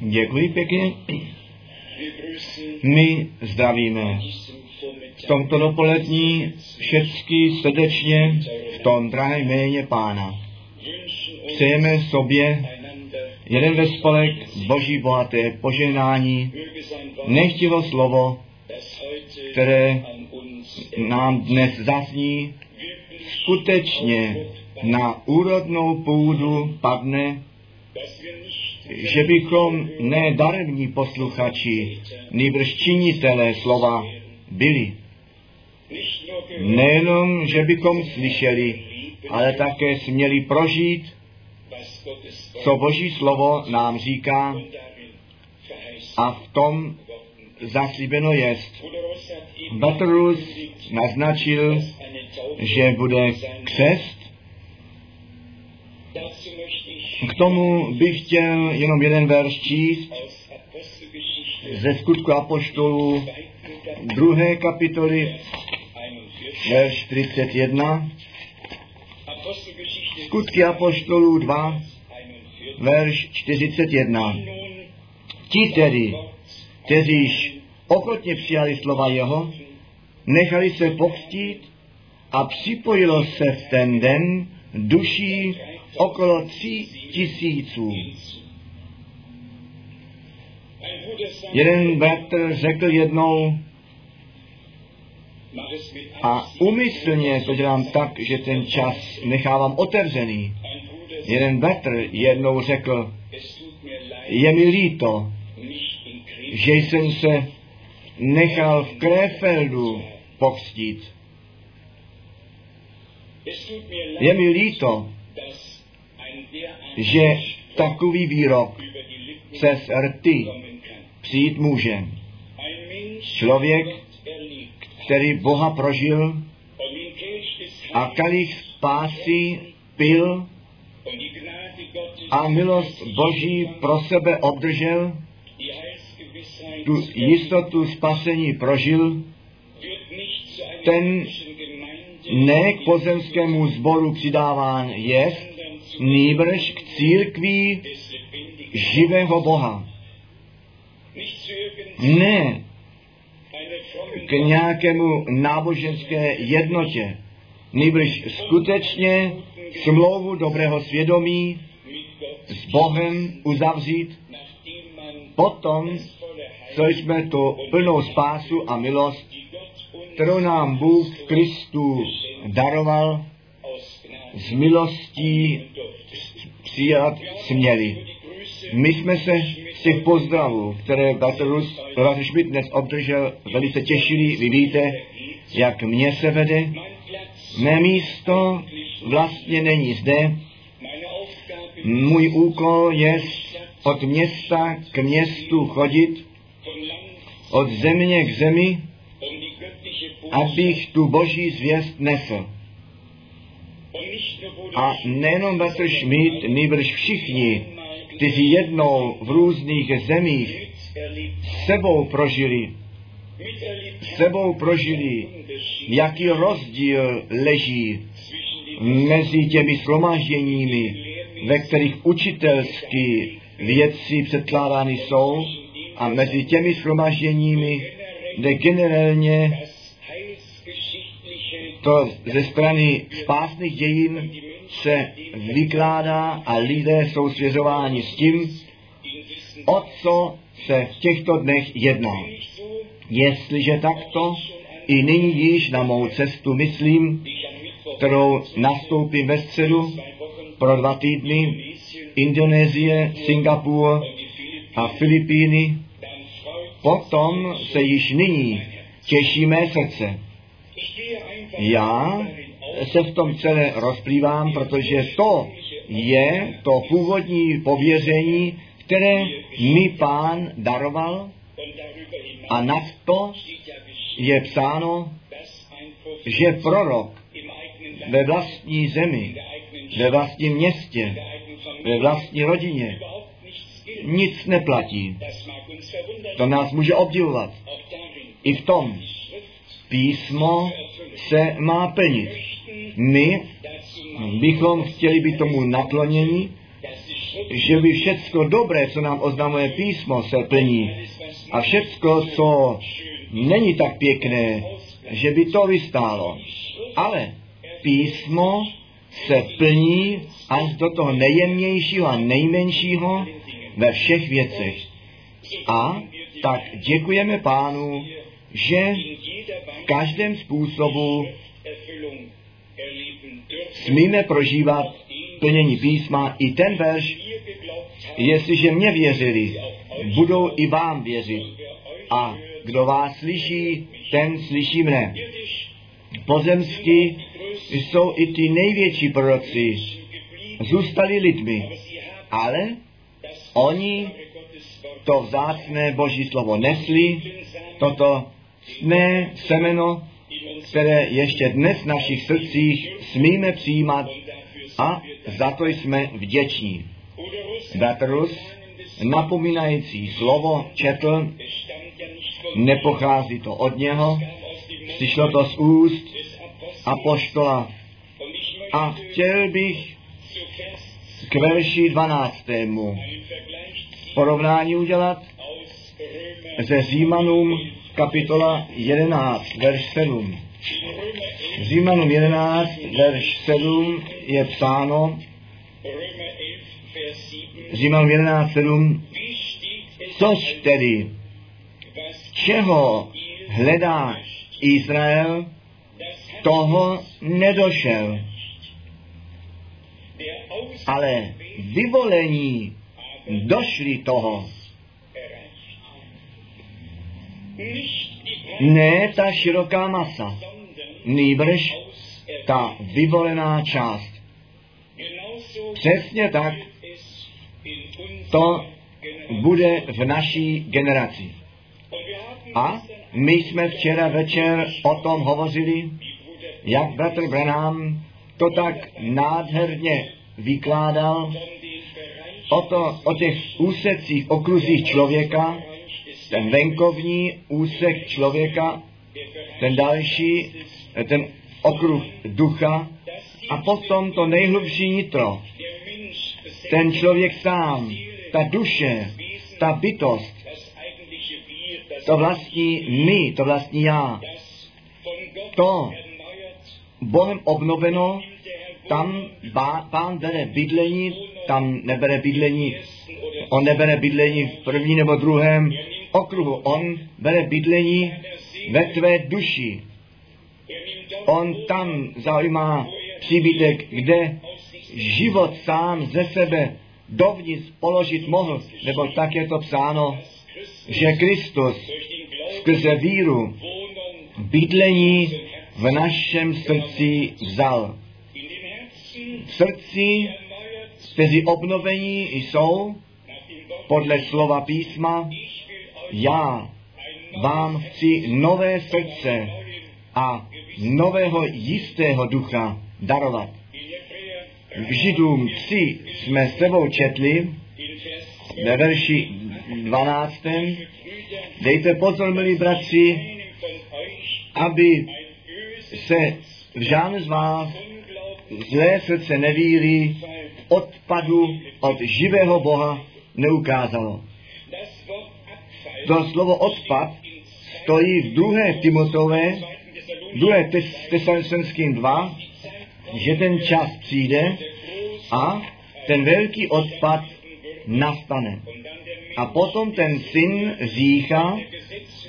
Děkuji pěkně. My zdravíme v tomto dopolední všechny srdečně v tom drahé jméně Pána. Přejeme sobě jeden ve spolek Boží bohaté požehnání, nechtivo slovo, které nám dnes zazní, skutečně na úrodnou půdu padne, že bychom ne daremní posluchači, nýbrž činitelé slova byli. Nejenom, že bychom slyšeli, ale také směli prožít, co Boží slovo nám říká a v tom zaslíbeno jest. Batrus naznačil, že bude křest. K tomu bych chtěl jenom jeden verš číst ze skutku apoštolů druhé kapitoly, verš 31. Skutky apoštolů 2, verš 41. Ti tedy, kteříž ochotně přijali slova jeho, nechali se pokstít a připojilo se v ten den duší okolo tří tisíců. Jeden bratr řekl jednou, a umyslně to dělám tak, že ten čas nechávám otevřený. Jeden bratr jednou řekl, je mi líto, že jsem se nechal v Krefeldu pokstít. Je mi líto, že takový výrok přes rty přijít může. Člověk, který Boha prožil a kalich spásy pil a milost Boží pro sebe obdržel, tu jistotu spasení prožil, ten ne k pozemskému sboru přidáván je, nýbrž k církví živého Boha. Ne k nějakému náboženské jednotě, nýbrž skutečně smlouvu dobrého svědomí s Bohem uzavřít, potom, co jsme to plnou spásu a milost, kterou nám Bůh Kristu daroval, z milostí přijat směli. My jsme se z těch pozdravů, které Baterus Schmidt dnes obdržel, velice těšili. Vy víte, jak mě se vede. Mé místo vlastně není zde. Můj úkol je od města k městu chodit, od země k zemi, abych tu boží zvěst nesl. A nejenom Petr Schmidt, nýbrž všichni, kteří jednou v různých zemích sebou prožili, sebou prožili, jaký rozdíl leží mezi těmi slomážděními, ve kterých učitelsky věci předkládány jsou, a mezi těmi slomážděními, kde generálně to ze strany spásných dějin se vykládá a lidé jsou svěřováni s tím, o co se v těchto dnech jedná. Jestliže takto, i nyní již na mou cestu myslím, kterou nastoupím ve středu pro dva týdny, Indonésie, Singapur a Filipíny, potom se již nyní těší mé srdce. Já se v tom celé rozplývám, protože to je to původní pověření, které mi pán daroval a nad to je psáno, že prorok ve vlastní zemi, ve vlastním městě, ve vlastní rodině nic neplatí. To nás může obdivovat. I v tom písmo se má plnit. My bychom chtěli být tomu nakloněni, že by všecko dobré, co nám oznamuje písmo, se plní. A všecko, co není tak pěkné, že by to vystálo. Ale písmo se plní až do toho nejjemnějšího a nejmenšího ve všech věcech. A tak děkujeme pánu, že v každém způsobu smíme prožívat plnění písma. I ten verš, jestliže mě věřili, budou i vám věřit. A kdo vás slyší, ten slyší mne. Pozemsky jsou i ty největší proroci. Zůstali lidmi, ale oni to vzácné boží slovo nesli, toto sné semeno, které ještě dnes v našich srdcích smíme přijímat a za to jsme vděční. Batrus, napomínající slovo, četl, nepochází to od něho, přišlo to z úst apoštola. A chtěl bych k verši 12. porovnání udělat ze Římanům kapitola 11, verš 7. Římanům 11, verš 7 je psáno, Římanům 11, 7, což tedy, čeho hledá Izrael, toho nedošel. Ale vyvolení došli toho. Ne ta široká masa, nýbrž ta vyvolená část. Přesně tak to bude v naší generaci. A my jsme včera večer o tom hovořili, jak bratr Branham to tak nádherně vykládal o, to, o těch úsecích, okruzích člověka, ten venkovní úsek člověka, ten další, ten okruh ducha a potom to nejhlubší nitro. Ten člověk sám, ta duše, ta bytost, to vlastní my, to vlastní já, to Bohem obnoveno, tam bá, pán bere bydlení, tam nebere bydlení, on nebere bydlení v první nebo druhém okruhu, on bere bydlení ve tvé duši. On tam zaujímá příbytek, kde život sám ze sebe dovnitř položit mohl, nebo tak je to psáno, že Kristus skrze víru bydlení v našem srdci vzal. V srdci, kteří obnovení jsou podle slova písma, já vám chci nové srdce a nového jistého ducha darovat. V Židům 3 jsme s sebou četli ve verši 12. Dejte pozor, milí bratři, aby se v žádné z vás zlé srdce nevíry odpadu od živého Boha neukázalo. To slovo odpad stojí v druhé Timotové, druhé Tesalonickým 2, že ten čas přijde a ten velký odpad nastane. A potom ten syn řícha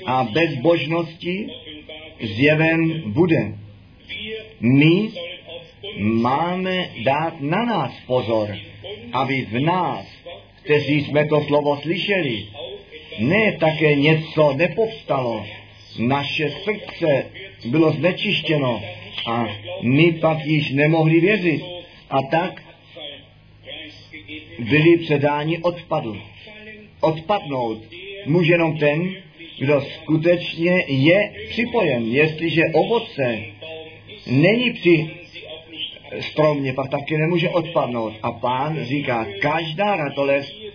a bezbožnosti zjeven bude. My máme dát na nás pozor, aby v nás, kteří jsme to slovo slyšeli, ne také něco nepovstalo. Naše srdce bylo znečištěno a my pak již nemohli věřit. A tak byli předáni odpadu. Odpadnout může jenom ten, kdo skutečně je připojen. Jestliže ovoce není při stromě, pak taky nemůže odpadnout. A pán říká, každá ratolest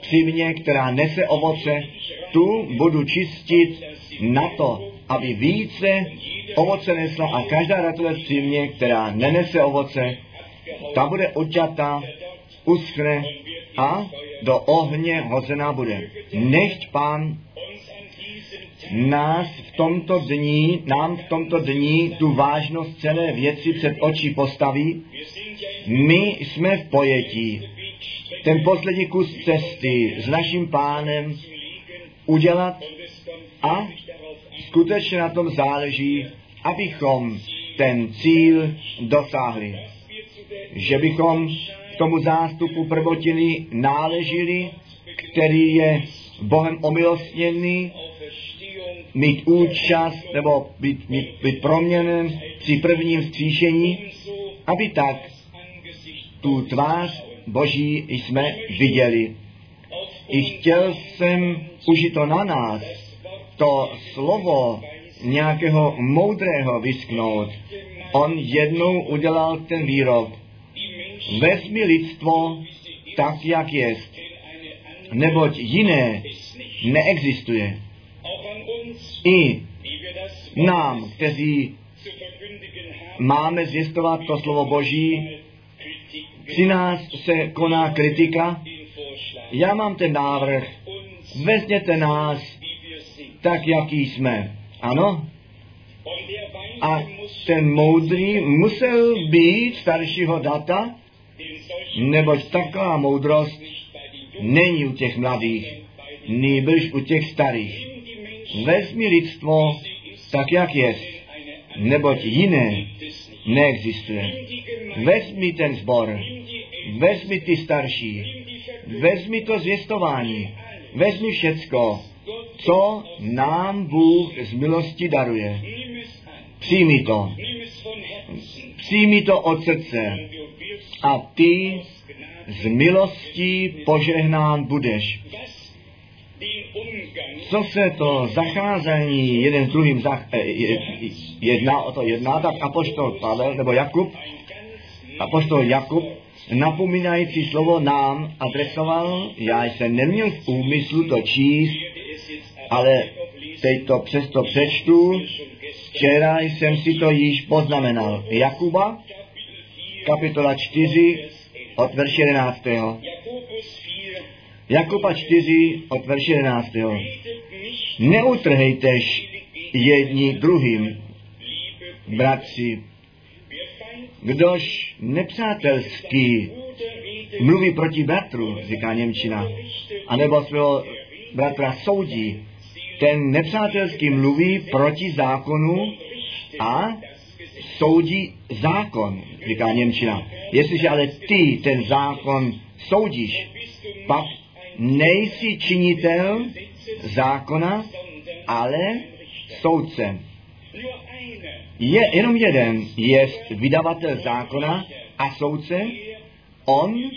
při mně, která nese ovoce, tu budu čistit na to, aby více ovoce nesla a každá ratolest při mně, která nenese ovoce, ta bude odťatá, uschne a do ohně hozená bude. Nechť pán nás v tomto dní, nám v tomto dní tu vážnost celé věci před oči postaví. My jsme v pojetí. Ten poslední kus cesty s naším pánem udělat a skutečně na tom záleží, abychom ten cíl dosáhli. Že bychom k tomu zástupu prvotiny náležili, který je Bohem omilostněný, mít účast nebo být, být, být proměnen při prvním vzkříšení, aby tak tu tvář Boží jsme viděli. I chtěl jsem to na nás, to slovo nějakého moudrého vysknout. On jednou udělal ten výrok. Vezmi lidstvo tak, jak jest, neboť jiné neexistuje. I nám, kteří máme zvěstovat to slovo Boží, při nás se koná kritika. Já mám ten návrh, vezměte nás tak, jaký jsme. Ano? A ten moudrý musel být staršího data, neboť taková moudrost není u těch mladých, nýbrž u těch starých. Vezmi lidstvo tak, jak je, neboť jiné neexistuje. Vezmi ten zbor, vezmi ty starší, vezmi to zvěstování, vezmi všecko, co nám Bůh z milosti daruje. Přijmi to. Přijmi to od srdce. A ty z milostí požehnán budeš. Co se to zacházení jeden s druhým zach, eh, jedná o to jedná, tak apoštol Pavel nebo Jakub, apoštol Jakub napomínající slovo nám adresoval, já jsem neměl v úmyslu to číst, ale teď to přesto přečtu, včera jsem si to již poznamenal. Jakuba, kapitola 4, od verše 11. Jakuba 4, od verše 11. Neutrhejtež jedni druhým, bratři, kdož nepřátelský mluví proti bratru, říká Němčina, anebo svého bratra soudí, ten nepřátelský mluví proti zákonu a soudí zákon, říká Němčina. Jestliže ale ty ten zákon soudíš, pak nejsi činitel zákona, ale soudce. Je jenom jeden, je vydavatel zákona a soudce, on,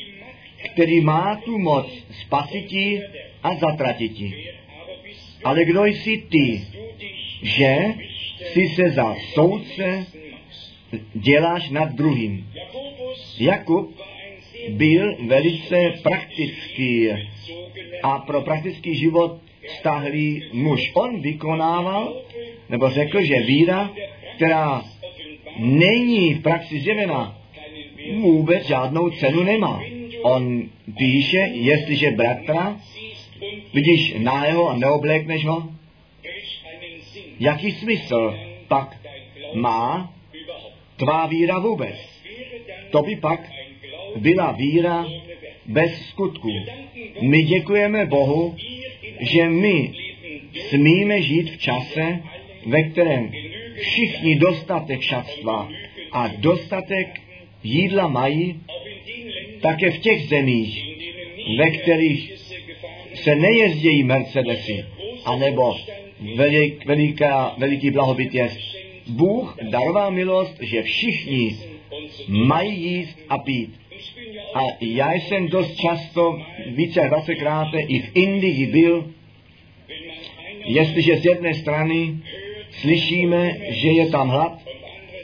který má tu moc spasiti a zatratiti. Ale kdo jsi ty, že si se za soudce děláš nad druhým? Jakub byl velice praktický a pro praktický život stáhlý muž. On vykonával, nebo řekl, že víra, která není v praxi zjevena, vůbec žádnou cenu nemá. On píše, jestliže bratra vidíš nájeho a neoblékneš ho, jaký smysl pak má tvá víra vůbec? To by pak byla víra bez skutku. My děkujeme Bohu, že my smíme žít v čase, ve kterém všichni dostatek šatstva a dostatek jídla mají, také v těch zemích, ve kterých se nejezdějí Mercedesy, anebo velik, veliká, veliký blahobyt je. Bůh daroval milost, že všichni mají jíst a pít. A já jsem dost často, více jak 20 krát, i v Indii byl, jestliže z jedné strany slyšíme, že je tam hlad,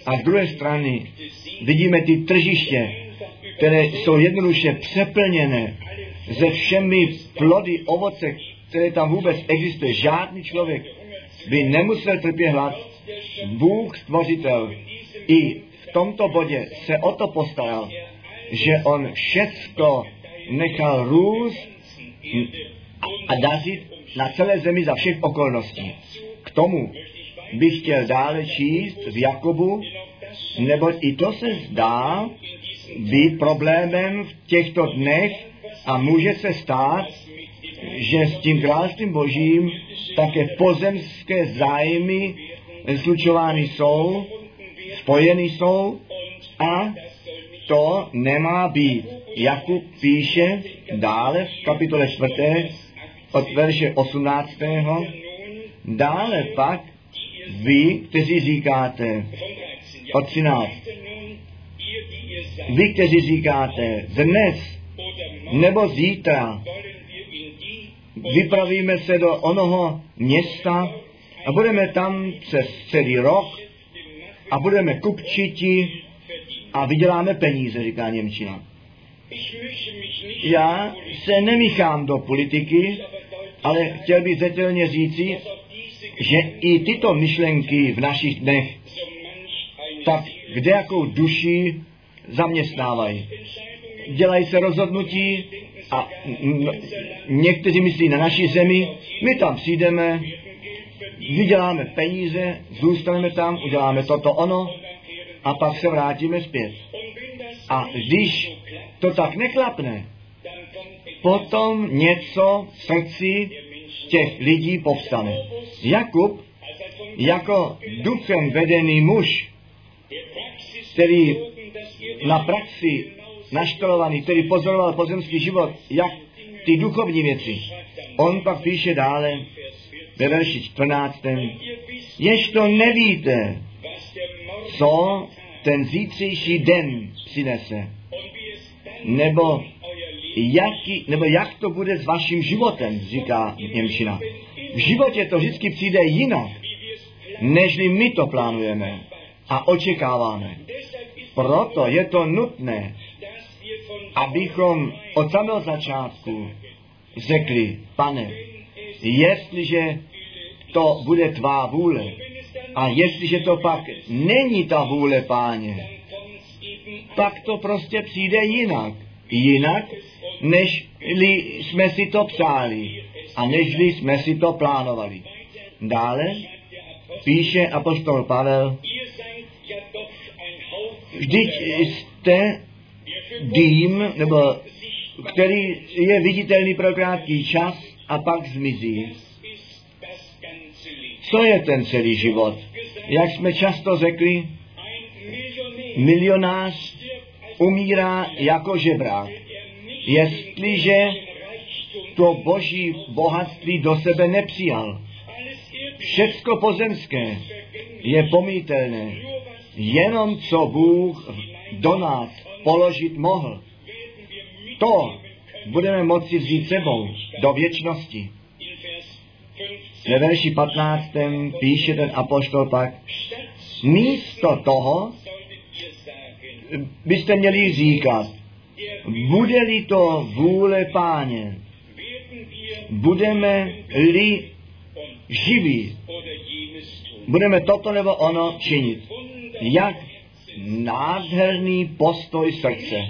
a z druhé strany vidíme ty tržiště, které jsou jednoduše přeplněné ze všemi plody, ovoce, které tam vůbec existuje. Žádný člověk by nemusel trpět hlad. Bůh stvořitel i v tomto bodě se o to postaral, že on všecko nechal růst a dařit na celé zemi za všech okolností. K tomu bych chtěl dále číst v Jakobu, neboť i to se zdá být problémem v těchto dnech a může se stát, že s tím královstvím božím také pozemské zájmy slučovány jsou, spojeny jsou a to nemá být. Jakub píše dále v kapitole 4. od verše 18. Dále pak vy, kteří říkáte, od 13. Vy, kteří říkáte, dnes nebo zítra vypravíme se do onoho města a budeme tam přes celý rok a budeme kupčiti a vyděláme peníze, říká Němčina. Já se nemíchám do politiky, ale chtěl bych zetelně říci, že i tyto myšlenky v našich dnech tak kde jakou duši zaměstnávají. Dělají se rozhodnutí a někteří myslí na naší zemi, my tam přijdeme, vyděláme peníze, zůstaneme tam, uděláme toto ono a pak se vrátíme zpět. A když to tak neklapne, potom něco v srdci těch lidí povstane. Jakub jako duchem vedený muž, který na praxi naštolovaný, který pozoroval pozemský život, jak ty duchovní věci. On pak píše dále ve verši 14. Jež to nevíte, co ten zítřejší den přinese, nebo, jaký, nebo jak to bude s vaším životem, říká Němčina. V životě to vždycky přijde jinak, nežli my to plánujeme a očekáváme. Proto je to nutné, abychom od samého začátku řekli, pane, jestliže to bude tvá vůle a jestliže to pak není ta vůle, páně, pak to prostě přijde jinak. Jinak, než jsme si to přáli a nežli jsme si to plánovali. Dále píše apostol Pavel, vždyť jste dým, nebo který je viditelný pro krátký čas a pak zmizí. Co je ten celý život? Jak jsme často řekli, milionář umírá jako žebrák. Jestliže to boží bohatství do sebe nepřijal. Všecko pozemské je pomítelné. Jenom co Bůh do nás položit mohl. To budeme moci vzít sebou do věčnosti. Ve verši 15. píše ten apoštol pak, místo toho byste měli říkat, bude-li to vůle páně, budeme-li živí, budeme toto nebo ono činit. Jak nádherný postoj srdce.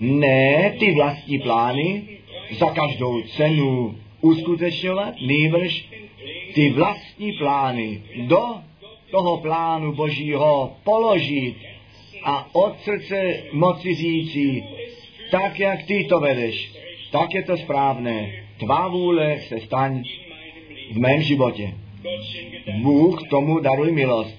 Ne ty vlastní plány za každou cenu uskutečňovat, nejbrž ty vlastní plány do toho plánu Božího položit a od srdce moci říci, tak jak ty to vedeš, tak je to správné. Tvá vůle se staň v mém životě. Bůh tomu daruj milost.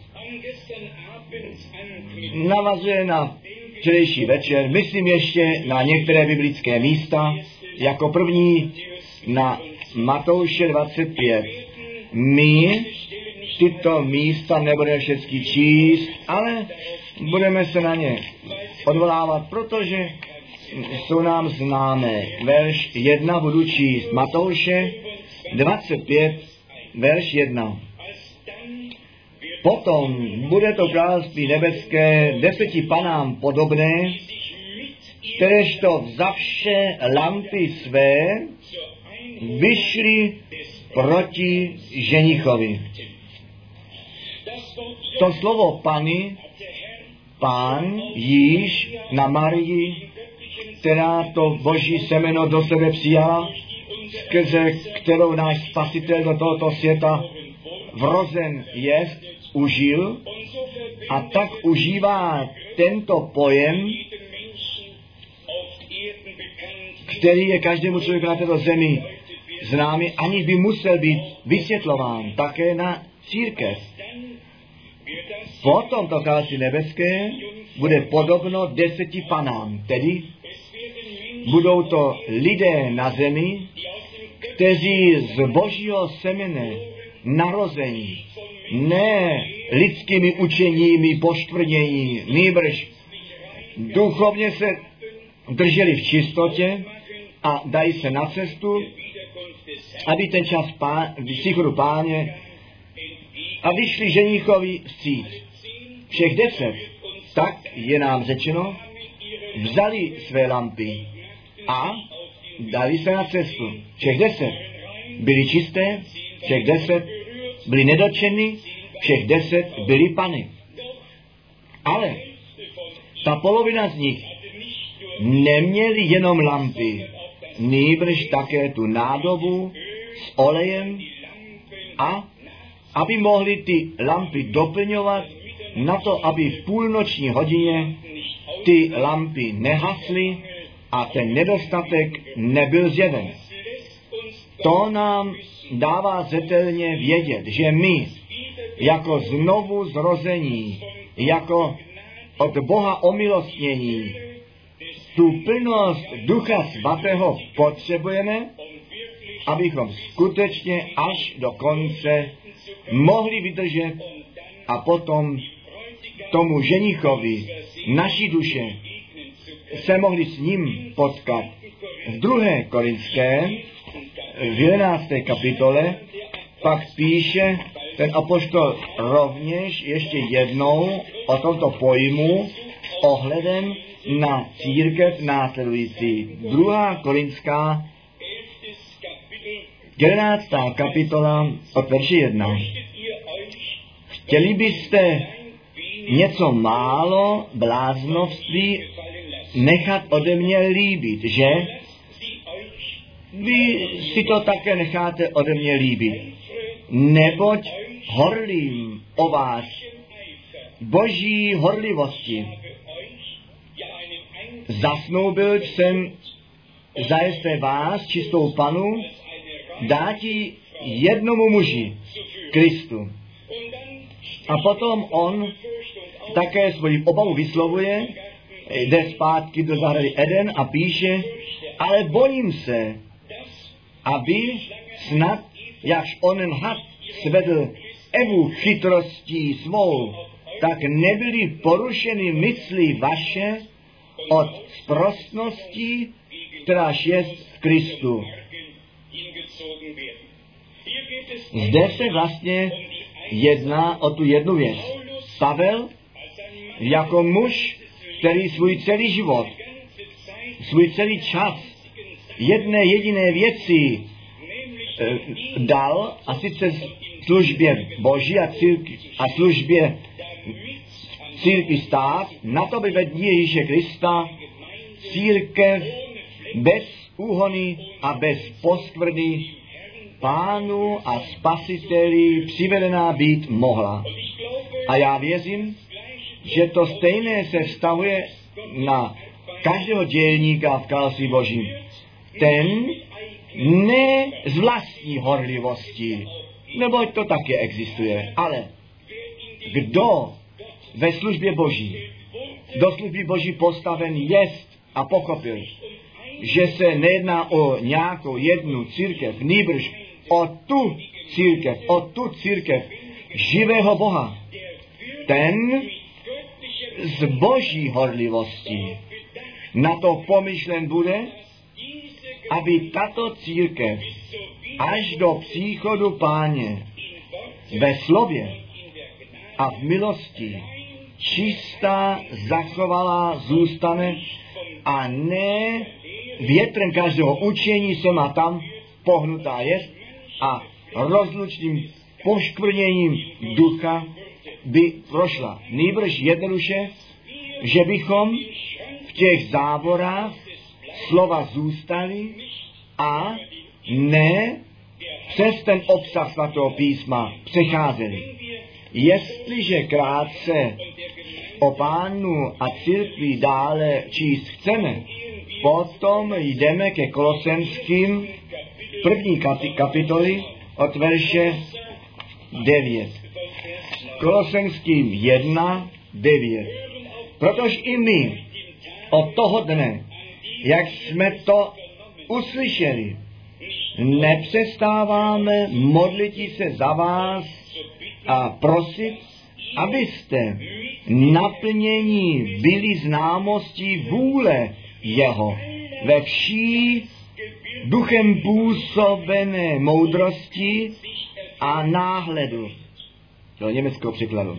Navazuje na včerejší večer, myslím ještě na některé biblické místa, jako první na Matouše 25. My tyto místa nebudeme všechny číst, ale budeme se na ně odvolávat, protože jsou nám známé. Verš 1 budu číst. Matouše 25, verš 1. Potom bude to království nebeské deseti panám podobné, to za vše lampy své vyšli proti ženichovi. To slovo pany, pán již na Marii která to boží semeno do sebe přijala, skrze kterou náš spasitel do tohoto světa vrozen je, užil a tak užívá tento pojem, který je každému člověku na této zemi známý, aniž by musel být vysvětlován také na církev. Potom to království nebeské bude podobno deseti panám, tedy budou to lidé na zemi, kteří z božího semene narození, ne lidskými učeními poštvrnění, nýbrž duchovně se drželi v čistotě a dají se na cestu, aby ten čas pá, příchodu páně a vyšli ženíchovi vstříc. Všech deset, tak je nám řečeno, vzali své lampy a dali se na cestu. Všech deset byli čisté, všech deset byli nedočeny, všech deset byli pany. Ale ta polovina z nich neměli jenom lampy, nýbrž také tu nádobu s olejem a aby mohli ty lampy doplňovat na to, aby v půlnoční hodině ty lampy nehasly a ten nedostatek nebyl zjeven. To nám dává zetelně vědět, že my jako znovu zrození, jako od Boha omilostnění, tu plnost Ducha Svatého potřebujeme, abychom skutečně až do konce mohli vydržet a potom tomu ženichovi naší duše se mohli s ním potkat. V druhé korinské, v 11. kapitole, pak píše ten apoštol rovněž ještě jednou o tomto pojmu ohledem na církev následující. Druhá korinská 11. kapitola od verši 1. Chtěli byste něco málo bláznovství nechat ode mě líbit, že? Vy si to také necháte ode mě líbit. Neboť horlím o vás boží horlivosti. Zasnoubil jsem zajisté vás, čistou panu, dáti jednomu muži, Kristu. A potom on také svoji obavu vyslovuje, jde zpátky do zahrady Eden a píše, ale bojím se, aby snad, jakž onen had svedl Evu chytrostí svou, tak nebyly porušeny mysli vaše od sprostnosti, kteráž je v Kristu. Zde se vlastně jedná o tu jednu věc. Pavel jako muž, který svůj celý život, svůj celý čas jedné jediné věci e, dal, a sice službě Boží a, círky, a službě církvi stát, na to by vedl Ježíše Krista církev bez úhony a bez poskvrny pánu a spasiteli přivedená být mohla. A já věřím, že to stejné se vztahuje na každého dělníka v království božím. Ten ne z vlastní horlivosti, neboť to také existuje, ale kdo ve službě boží, do služby boží postaven jest a pochopil, že se nejedná o nějakou jednu církev, nýbrž o tu církev, o tu církev živého Boha. Ten z boží horlivosti na to pomyšlen bude, aby tato církev až do příchodu páně ve slově a v milosti čistá, zachovalá zůstane a ne větrem každého učení se má tam pohnutá je a rozlučným poškvrněním ducha by prošla. Nejbrž jednoduše, že bychom v těch závorách slova zůstaly a ne přes ten obsah svatého písma přecházeli. Jestliže krátce o pánu a církvi dále číst chceme, potom jdeme ke Kolosenským první kapitoly od verše 9. Kolosenským 1, 9. Protože i my od toho dne, jak jsme to uslyšeli, nepřestáváme modlit se za vás a prosit, abyste naplnění byli známostí vůle jeho ve vší duchem působené moudrosti a náhledu. To německého překladu.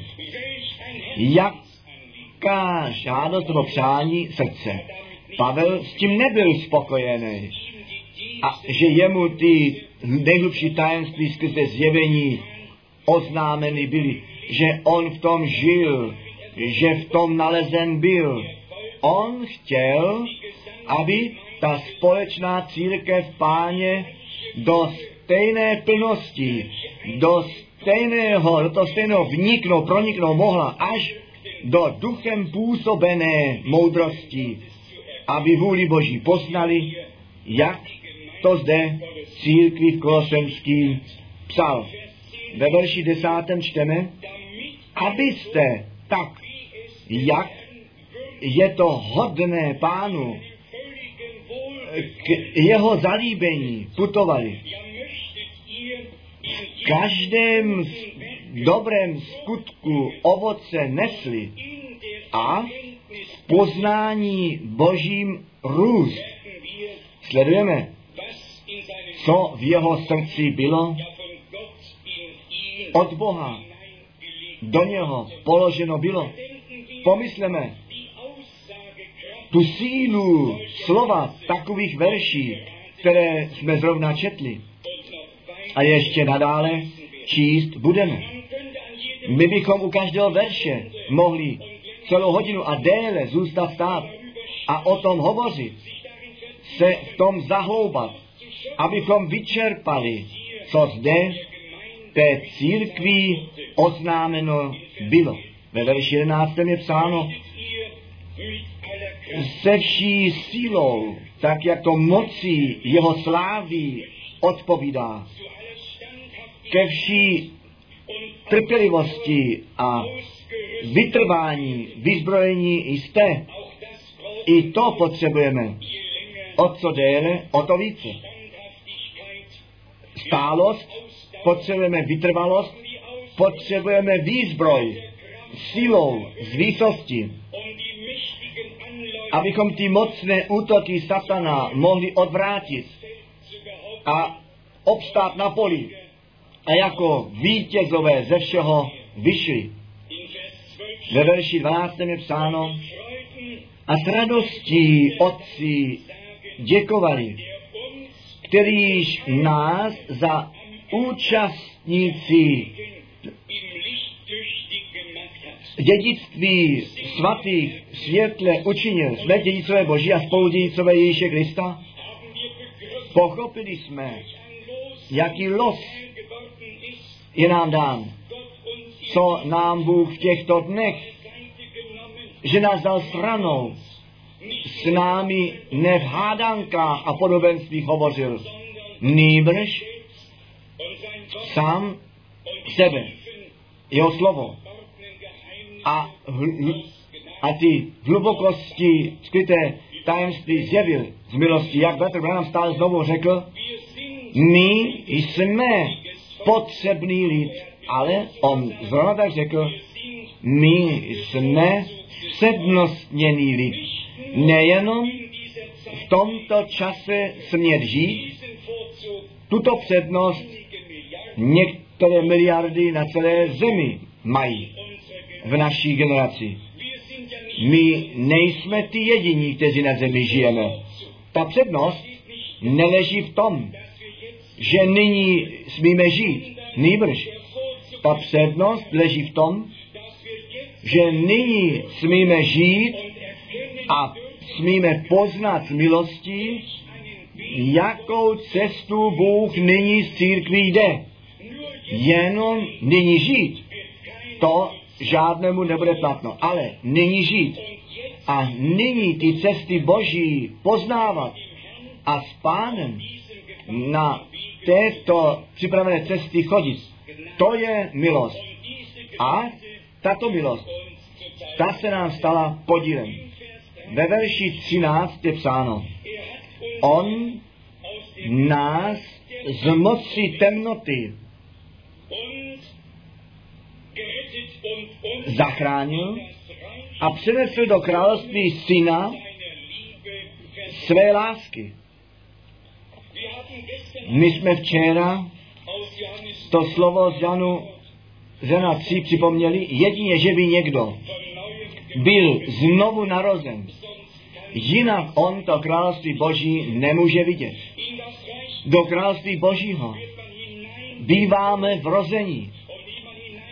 Jaká žádost nebo přání srdce. Pavel s tím nebyl spokojený. A že jemu ty nejhlubší tajemství skrze zjevení oznámeny byly, že on v tom žil, že v tom nalezen byl. On chtěl, aby ta společná církev páně do stejné plnosti, do stejného, do toho stejného vniknout, proniknout mohla až do duchem působené moudrosti, aby vůli Boží poznali, jak to zde církvi v Kolosenský psal. Ve verši desátém čteme, abyste tak, jak je to hodné pánu, k jeho zalíbení putovali. V každém dobrém skutku ovoce nesli a v poznání božím růst. Sledujeme, co v jeho srdci bylo od Boha do něho položeno bylo. Pomysleme, tu sílu slova takových verší, které jsme zrovna četli a ještě nadále číst budeme. My bychom u každého verše mohli celou hodinu a déle zůstat stát a o tom hovořit, se v tom zahloubat, abychom vyčerpali, co zde té církví oznámeno bylo. Ve verši 11. je psáno, se vší sílou, tak jak to mocí jeho slávy odpovídá. Ke vší trpělivosti a vytrvání, vyzbrojení jste. I to potřebujeme. O co déle, o to více. Stálost, potřebujeme vytrvalost, potřebujeme výzbroj, silou, z výsosti abychom ty mocné útoky satana mohli odvrátit a obstát na poli a jako vítězové ze všeho vyšli. Ve verši 12 je psáno, a s radostí otci děkovali, kterýž nás za účastníci dědictví svatých světle učinil. Jsme dědicové Boží a spoludědicové Ježíše Krista. Pochopili jsme, jaký los je nám dán. Co nám Bůh v těchto dnech, že nás dal stranou, s námi ne v hádankách a podobenstvích hovořil, nýbrž sám sebe, jeho slovo a, hl- a ty hlubokosti skryté tajemství zjevil z milosti, jak Bratr Branham stále znovu řekl, my jsme potřebný lid, ale on zrovna tak řekl, my jsme přednostněný lid. Nejenom v tomto čase smět žít, tuto přednost některé miliardy na celé zemi mají v naší generaci. My nejsme ty jediní, kteří na zemi žijeme. Ta přednost neleží v tom, že nyní smíme žít. Nýbrž. Ta přednost leží v tom, že nyní smíme žít a smíme poznat milostí, jakou cestu Bůh nyní z církví jde. Jenom nyní žít, to žádnému nebude platno, ale nyní žít a nyní ty cesty Boží poznávat a s pánem na této připravené cesty chodit. To je milost. A tato milost, ta se nám stala podílem. Ve verši 13 je psáno, on nás z moci temnoty zachránil a přenesl do království syna své lásky. My jsme včera to slovo z Janu Zena 3 připomněli, jedině, že by někdo byl znovu narozen, jinak on to království Boží nemůže vidět. Do království Božího býváme vrození.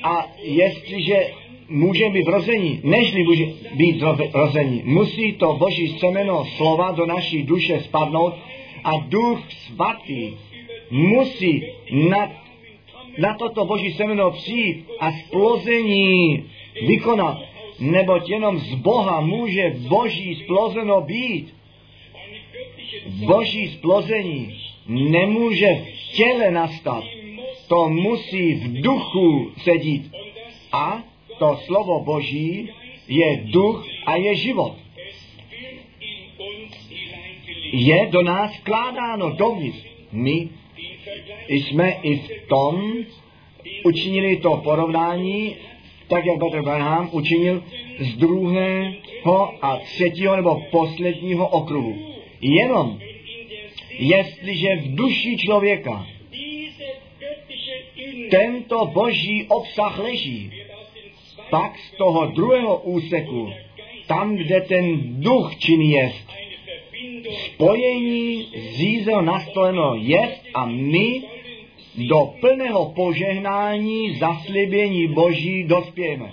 A jestliže může být vrození, nežli může být vrození, musí to Boží semeno slova do naší duše spadnout a duch svatý musí na, na toto Boží semeno přijít a splození vykonat, neboť jenom z Boha může Boží splozeno být. Boží splození nemůže v těle nastat, to musí v duchu sedít. A to slovo Boží je duch a je život. Je do nás vkládáno dovnitř. My jsme i v tom učinili to porovnání, tak jak Petr Branham učinil z druhého a třetího nebo posledního okruhu. Jenom jestliže v duši člověka tento boží obsah leží, pak z toho druhého úseku, tam, kde ten duch činný jest, spojení zízel nastoleno jest a my do plného požehnání zaslíbení Boží dospějeme.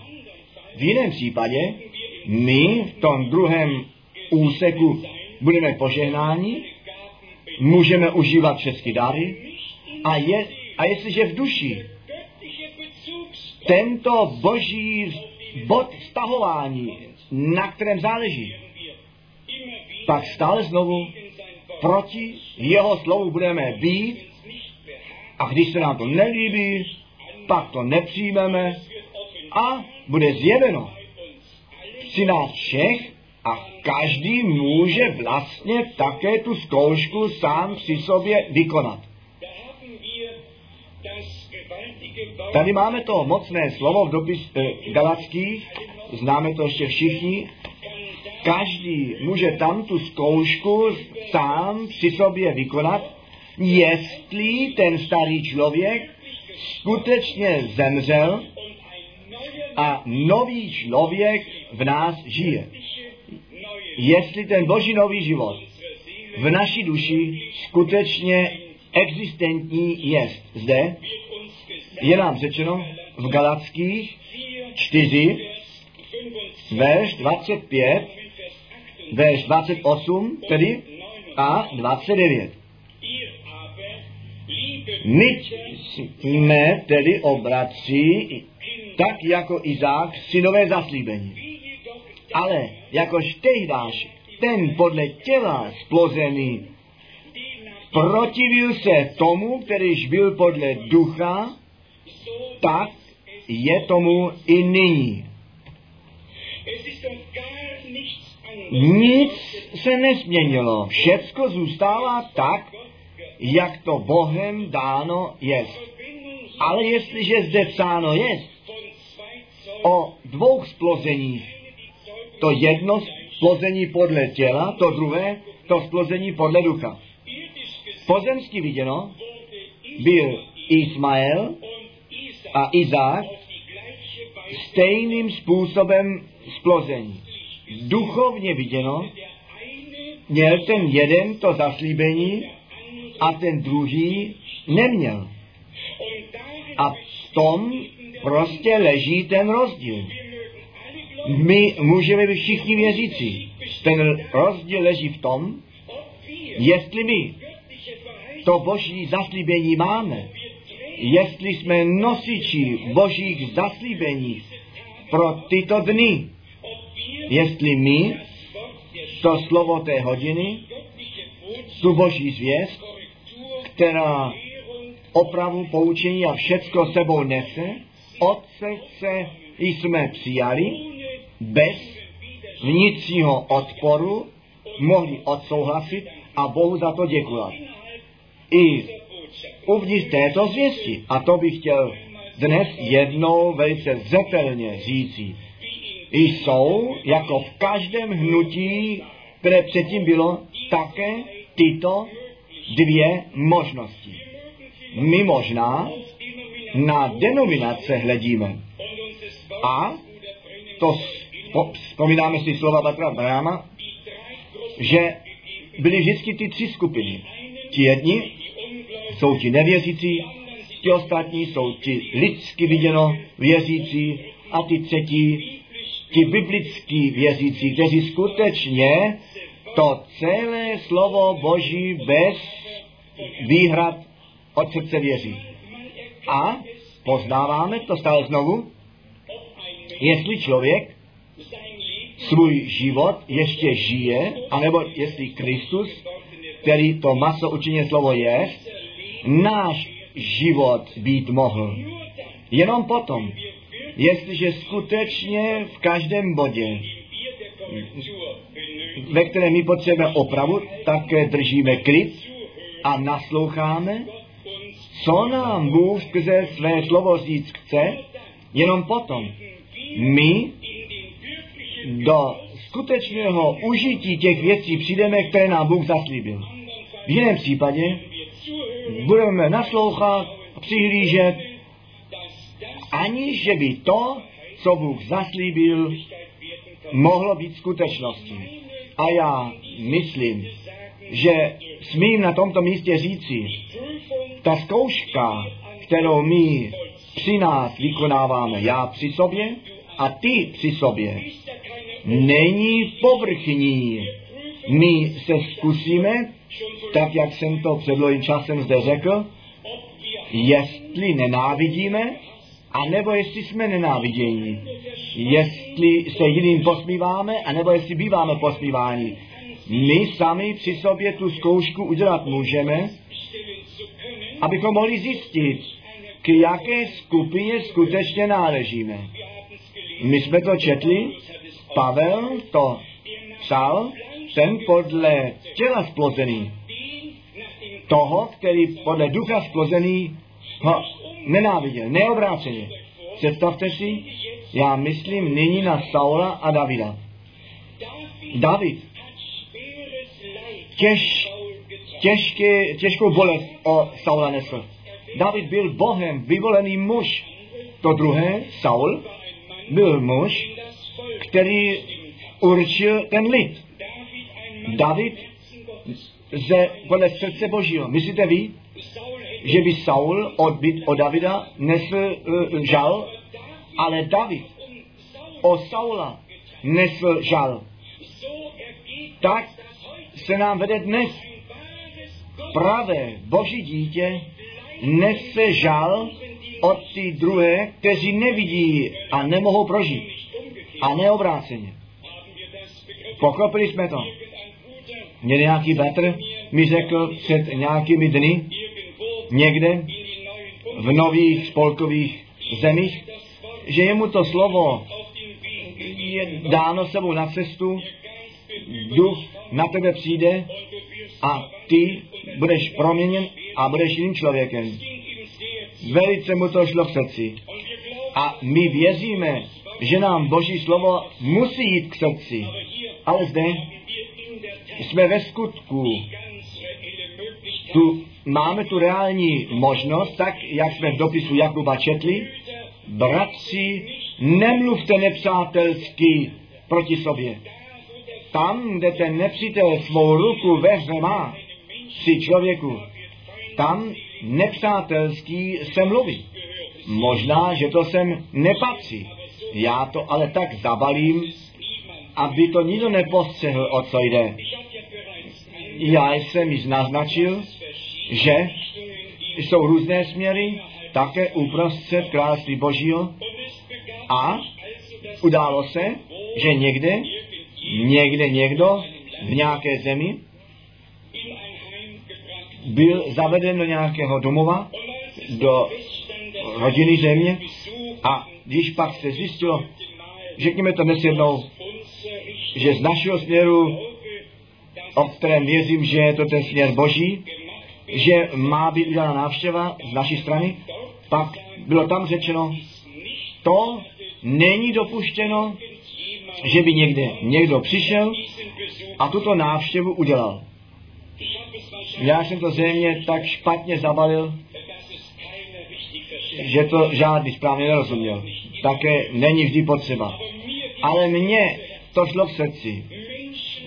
V jiném případě my v tom druhém úseku budeme požehnáni, můžeme užívat všechny dary a, je, a jestliže v duši tento boží bod stahování, na kterém záleží, pak stále znovu proti jeho slovu budeme být a když se nám to nelíbí, pak to nepřijmeme a bude zjeveno při nás všech a každý může vlastně také tu zkoušku sám při sobě vykonat. Tady máme to mocné slovo v dopis eh, galackých, známe to ještě všichni. Každý může tam tu zkoušku sám při sobě vykonat, jestli ten starý člověk skutečně zemřel a nový člověk v nás žije. Jestli ten boží nový život v naší duši skutečně existentní jest. Zde je nám řečeno v Galackých 4, verš 25, verš 28, tedy a 29. My jsme tedy obratří, tak jako Izák, synové zaslíbení. Ale jakož tehdáš ten podle těla splozený protivil se tomu, kterýž byl podle ducha, tak je tomu i nyní. Nic se nezměnilo, všecko zůstává tak, jak to Bohem dáno je. Ale jestliže zde psáno je o dvou splozeních, to jedno splození podle těla, to druhé, to splození podle ducha. Pozemsky viděno byl Ismael a Izák stejným způsobem splození. Duchovně viděno měl ten jeden to zaslíbení a ten druhý neměl. A v tom prostě leží ten rozdíl. My můžeme být všichni věřící. Ten rozdíl leží v tom, jestli my to boží zaslíbení máme, jestli jsme nosiči božích zaslíbení pro tyto dny, jestli my to slovo té hodiny, tu boží zvěst, která opravu, poučení a všecko sebou nese, od srdce jsme přijali bez vnitřního odporu, mohli odsouhlasit a Bohu za to děkovat. I uvnitř této zvěsti, a to bych chtěl dnes jednou velice zetelně říci, jsou, jako v každém hnutí, které předtím bylo, také tyto dvě možnosti. My možná na denominace hledíme a to vzpomínáme si slova Batra Brahma, že byly vždycky ty tři skupiny. Ti jedni jsou ti nevěřící, ti ostatní jsou ti lidsky viděno věřící a ty třetí, ti biblický věřící, kteří skutečně to celé slovo Boží bez výhrad od srdce věří. A poznáváme to stále znovu, jestli člověk svůj život ještě žije, anebo jestli Kristus, který to maso učině slovo je, náš život být mohl. Jenom potom, jestliže skutečně v každém bodě, ve kterém my potřebujeme opravu, také držíme klid a nasloucháme, co nám Bůh skrze své slovo říct chce, jenom potom my do skutečného užití těch věcí přijdeme, které nám Bůh zaslíbil. V jiném případě budeme naslouchat, přihlížet, aniž že by to, co Bůh zaslíbil, mohlo být skutečností. A já myslím, že smím na tomto místě říci, ta zkouška, kterou my při nás vykonáváme, já při sobě a ty při sobě, není povrchní. My se zkusíme, tak jak jsem to před časem zde řekl, jestli nenávidíme, anebo jestli jsme nenávidění. Jestli se jiným posmíváme, anebo jestli býváme posmíváni. My sami při sobě tu zkoušku udělat můžeme, abychom mohli zjistit, k jaké skupině skutečně náležíme. My jsme to četli, Pavel to psal, ten podle těla splozený, toho, který podle ducha splozený ho nenáviděl, neobráceně. Představte si, já myslím nyní na Saula a Davida. David těž, těžké, těžkou bolest o Saula nesl. David byl Bohem vyvolený muž. To druhé, Saul, byl muž, který určil ten lid. David ze, podle srdce Božího. Myslíte vy, že by Saul od, od Davida nesl uh, žal, ale David o Saula nesl žal. Tak se nám vede dnes. Pravé Boží dítě nese žal od ty druhé, kteří nevidí a nemohou prožít. A neobráceně. Pochopili jsme to. Mě nějaký Petr mi řekl před nějakými dny někde v nových spolkových zemích, že jemu to slovo je dáno sebou na cestu, duch na tebe přijde a ty budeš proměněn a budeš jiným člověkem. Velice mu to šlo v srdci. A my věříme, že nám Boží slovo musí jít k srdci. Ale zde jsme ve skutku. Tu, máme tu reální možnost, tak jak jsme v dopisu Jakuba četli, bratři, nemluvte nepřátelsky proti sobě. Tam, kde ten nepřítel svou ruku ve hře má, při člověku, tam nepřátelský se mluví. Možná, že to sem nepatří. Já to ale tak zabalím, aby to nikdo nepostřehl, o co jde. Já jsem již naznačil, že jsou různé směry, také uprostřed království Božího. A událo se, že někde, někde někdo v nějaké zemi byl zaveden do nějakého domova, do rodiny země. A když pak se zjistilo, řekněme to dnes jednou, že z našeho směru, o kterém věřím, že je to ten směr Boží, že má být udělána návštěva z naší strany, pak bylo tam řečeno, to není dopuštěno, že by někde někdo přišel a tuto návštěvu udělal. Já jsem to zřejmě tak špatně zabalil, že to žádný správně nerozuměl. Také není vždy potřeba. Ale mně to šlo v srdci.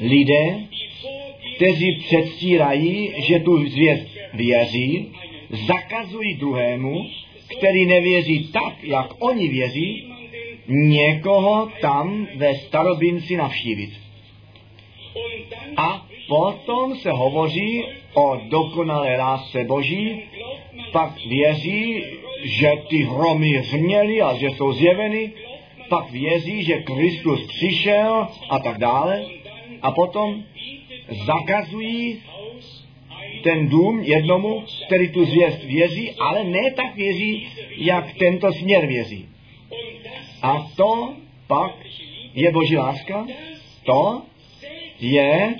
Lidé, kteří předstírají, že tu zvěst věří, zakazují druhému, který nevěří tak, jak oni věří, někoho tam ve starobinci navštívit. A potom se hovoří o dokonalé lásce Boží, pak věří, že ty hromy hřměly a že jsou zjeveny, pak věří, že Kristus přišel a tak dále. A potom zakazují ten dům jednomu, který tu zvěst věří, ale ne tak věří, jak tento směr věří. A to pak je Boží láska, to je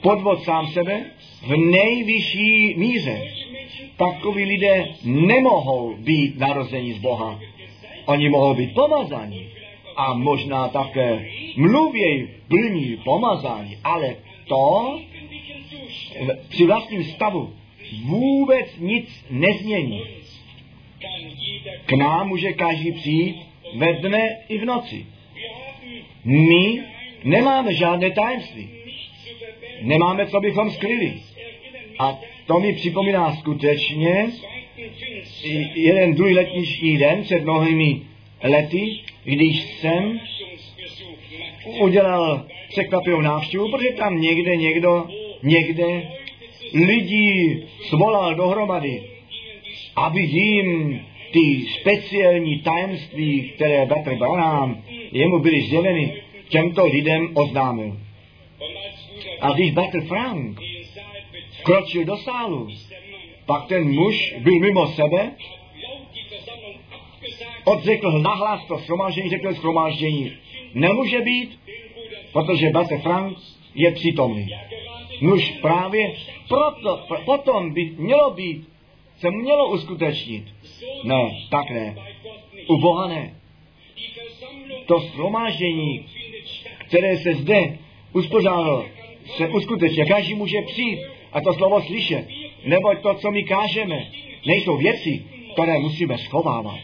podvod sám sebe v nejvyšší míře. Takoví lidé nemohou být narození z Boha. Oni mohou být pomazaní a možná také mluvěj plní pomazání, ale to při vlastním stavu vůbec nic nezmění. K nám může každý přijít ve dne i v noci. My nemáme žádné tajemství. Nemáme, co bychom skryli. A to mi připomíná skutečně jeden druhý letniční den před mnohými lety, když jsem udělal překvapivou návštěvu, protože tam někde někdo, někde lidí svolal dohromady, aby jim ty speciální tajemství, které Petr Branham jemu byly sděleny, těmto lidem oznámil. A když Petr Frank kročil do sálu, pak ten muž byl mimo sebe, odřekl nahlas to shromáždění, řekl shromáždění, nemůže být, protože Petr Frank je přítomný. Nuž právě proto, pr- potom by mělo být, se mělo uskutečnit. Ne, tak ne. U Boha ne. To shromáždění, které se zde uspořádalo, se uskutečně. Každý může přijít a to slovo slyšet. Neboť to, co my kážeme, nejsou věci, které musíme schovávat.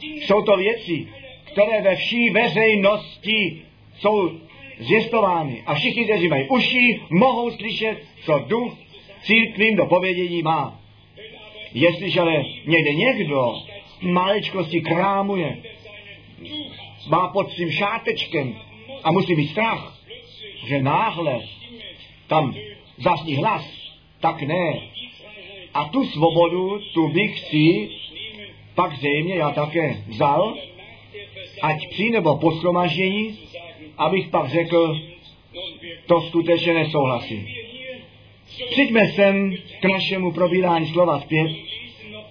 Jsou to věci, které ve vší veřejnosti jsou zjistovány. A všichni, kteří mají uši, mohou slyšet, co duch církvím do povědění má. Jestliže ale někde někdo maličkosti krámuje, má pod svým šátečkem a musí mít strach, že náhle tam zasní hlas, tak ne. A tu svobodu, tu bych si pak zřejmě já také vzal, ať při nebo po shromaždění, abych pak řekl, to skutečně nesouhlasím. Přijďme sem k našemu probírání slova zpět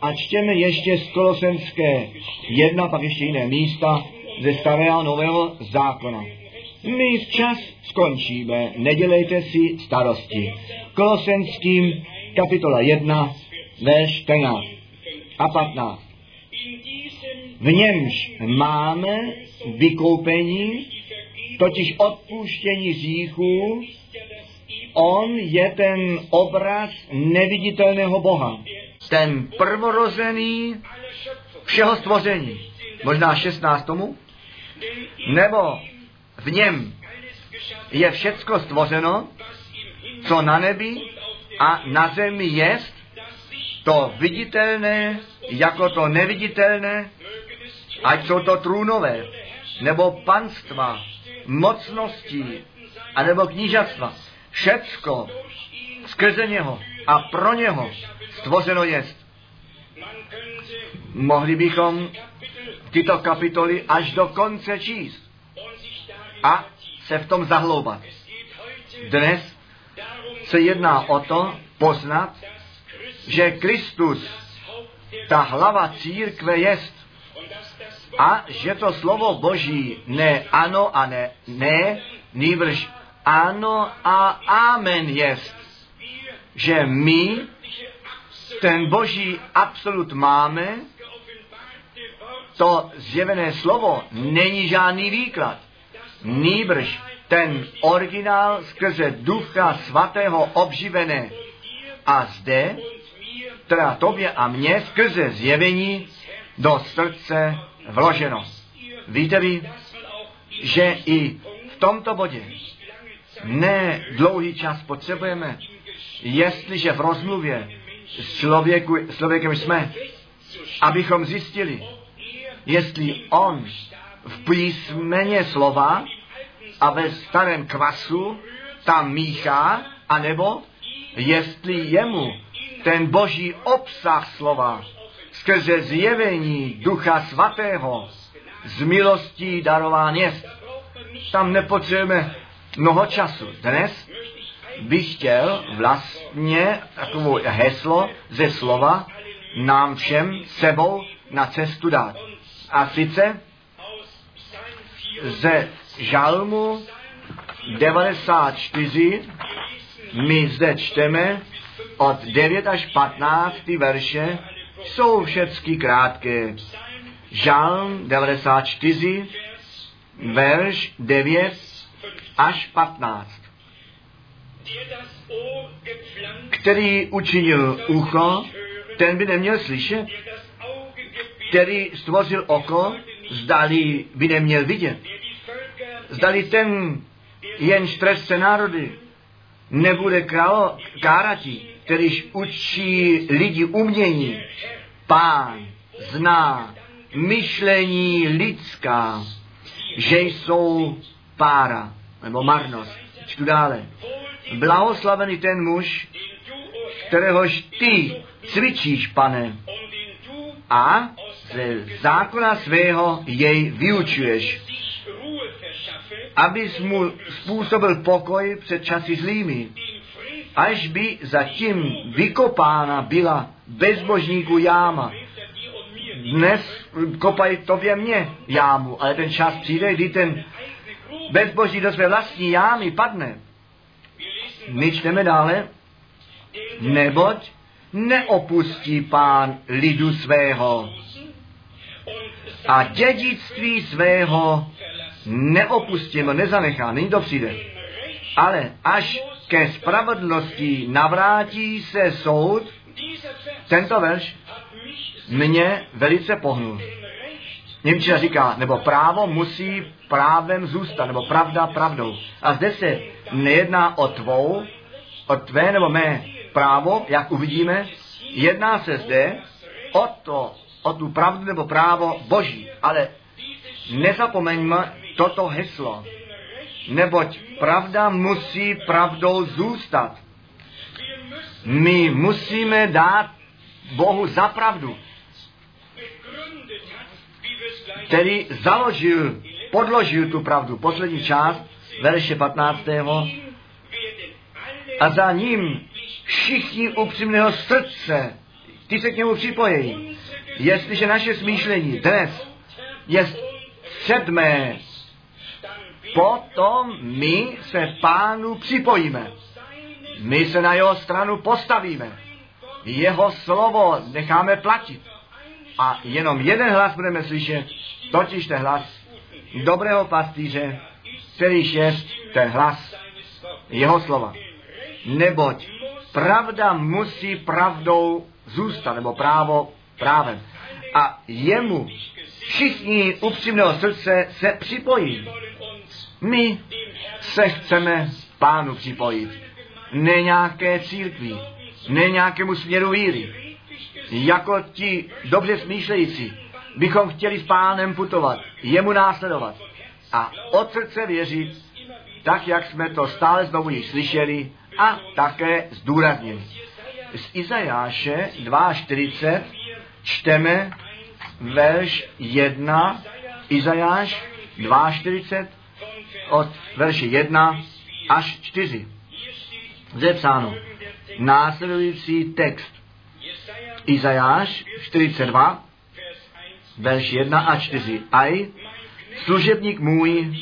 a čtěme ještě z Kolosenské jedna, pak ještě jiné místa ze starého nového zákona. My včas skončíme, nedělejte si starosti. Kolosenským kapitola 1, verš 14 a 15. V němž máme vykoupení, totiž odpuštění hříchů, on je ten obraz neviditelného Boha. Ten prvorozený všeho stvoření. Možná 16 tomu? Nebo v něm je všecko stvořeno, co na nebi a na zemi jest, to viditelné jako to neviditelné, ať jsou to trůnové, nebo panstva, mocností, anebo knížatstva. Všecko skrze něho a pro něho stvořeno jest. Mohli bychom tyto kapitoly až do konce číst a se v tom zahloubat. Dnes se jedná o to poznat, že Kristus, ta hlava církve jest a že to slovo Boží ne ano a ne ne, nýbrž ano a amen jest. Že my ten Boží absolut máme, to zjevené slovo není žádný výklad. Nýbrž ten originál skrze Ducha Svatého obživené. A zde, teda tobě a mně, skrze zjevení do srdce vloženo. Víte vy, že i v tomto bodě ne dlouhý čas potřebujeme, jestliže v rozmluvě s člověku, člověkem jsme, abychom zjistili, jestli on v písmeně slova a ve starém kvasu tam míchá, anebo jestli jemu ten boží obsah slova skrze zjevení Ducha Svatého z milostí darován jest. Tam nepotřebujeme mnoho času. Dnes bych chtěl vlastně takovou heslo ze slova nám všem sebou na cestu dát. A sice ze žalmu 94 my zde čteme od 9 až 15 verše, jsou všechny krátké. Žalm 94, verš 9 až 15. Který učinil ucho, ten by neměl slyšet. Který stvořil oko, zdali by neměl vidět. Zdali ten jenž trestce národy nebude králo, káratí, kterýž učí lidi umění. Pán zná myšlení lidská, že jsou pára, nebo marnost. Čtu dále. Blahoslavený ten muž, kteréhož ty cvičíš, pane, a ze zákona svého jej vyučuješ, abys mu způsobil pokoj před časy zlými, až by zatím vykopána byla bezbožníků jáma. Dnes kopají tobě mě jámu, ale ten čas přijde, kdy ten bezboží do své vlastní jámy padne. My čteme dále, neboť neopustí pán lidu svého a dědictví svého neopustí, no nezanechá, není to přijde. Ale až ke spravedlnosti navrátí se soud, tento verš mě velice pohnul. Němčina říká, nebo právo musí právem zůstat, nebo pravda pravdou. A zde se nejedná o tvou, o tvé nebo mé právo, jak uvidíme, jedná se zde o to, o tu pravdu nebo právo Boží. Ale nezapomeňme toto heslo, neboť pravda musí pravdou zůstat. My musíme dát Bohu za pravdu, který založil, podložil tu pravdu. Poslední část, verše 15. A za ním všichni upřímného srdce, ty se k němu připojí. Jestliže naše smýšlení dnes je sedmé, potom my se pánu připojíme. My se na jeho stranu postavíme. Jeho slovo necháme platit. A jenom jeden hlas budeme slyšet, totiž ten hlas dobrého pastýře, který je ten hlas jeho slova. Neboť pravda musí pravdou zůstat, nebo právo právem. A jemu všichni upřímného srdce se připojí. My se chceme pánu připojit. Ne nějaké církví, ne nějakému směru víry. Jako ti dobře smýšlející bychom chtěli s pánem putovat, jemu následovat. a od srdce věřit, tak jak jsme to stále znovu již slyšeli a také zdůraznili. Z Izajáše 2.40 čteme verš 1, Izajáš 2.40 od verše 1 až 4. Zde psáno následující text. Izajáš 42, verš 1 a 4. Aj, služebník můj,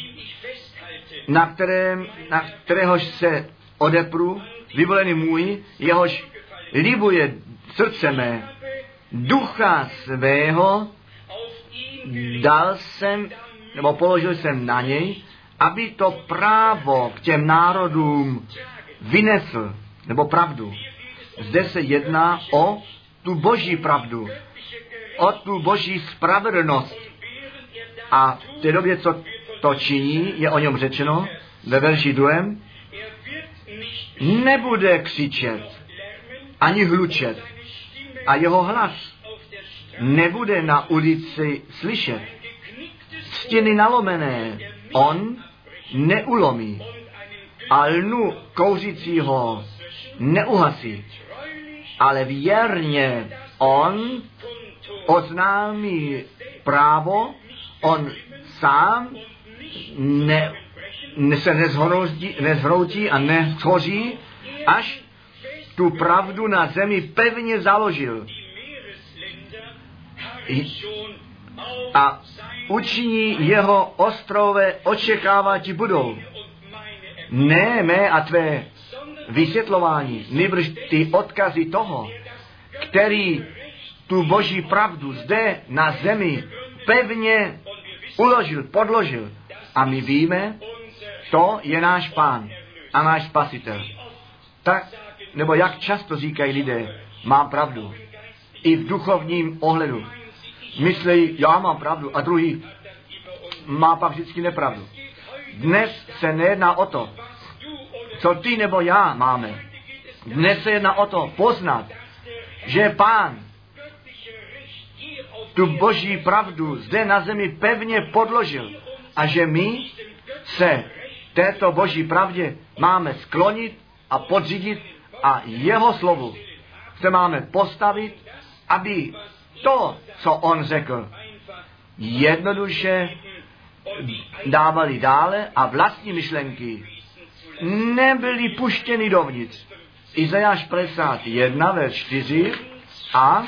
na, kterém, na kteréhož se odepru, vyvolený můj, jehož libuje srdce mé, ducha svého dal jsem, nebo položil jsem na něj, aby to právo k těm národům vynesl, nebo pravdu. Zde se jedná o tu boží pravdu, o tu boží spravedlnost. A v té době, co to činí, je o něm řečeno ve verši druhém, nebude křičet, ani hlučet a jeho hlas nebude na ulici slyšet. Stěny nalomené on neulomí a lnu kouřícího neuhasí, ale věrně on oznámí právo, on sám ne, ne se nezhroutí, nezhroutí a neschoří, až tu pravdu na zemi pevně založil. A učiní jeho ostrové očekávat budou. Ne mé a tvé vysvětlování, nebrž ty odkazy toho, který tu boží pravdu zde na zemi pevně uložil, podložil. A my víme, to je náš pán a náš spasitel. Tak, nebo jak často říkají lidé, mám pravdu. I v duchovním ohledu. Myslí, já mám pravdu a druhý má pak vždycky nepravdu. Dnes se nejedná o to, co ty nebo já máme. Dnes se jedná o to poznat, že pán tu boží pravdu zde na zemi pevně podložil a že my se této boží pravdě máme sklonit a podřídit a jeho slovu se máme postavit, aby to, co on řekl, jednoduše dávali dále a vlastní myšlenky nebyly puštěny dovnitř. Izajáš 51 ve 4 a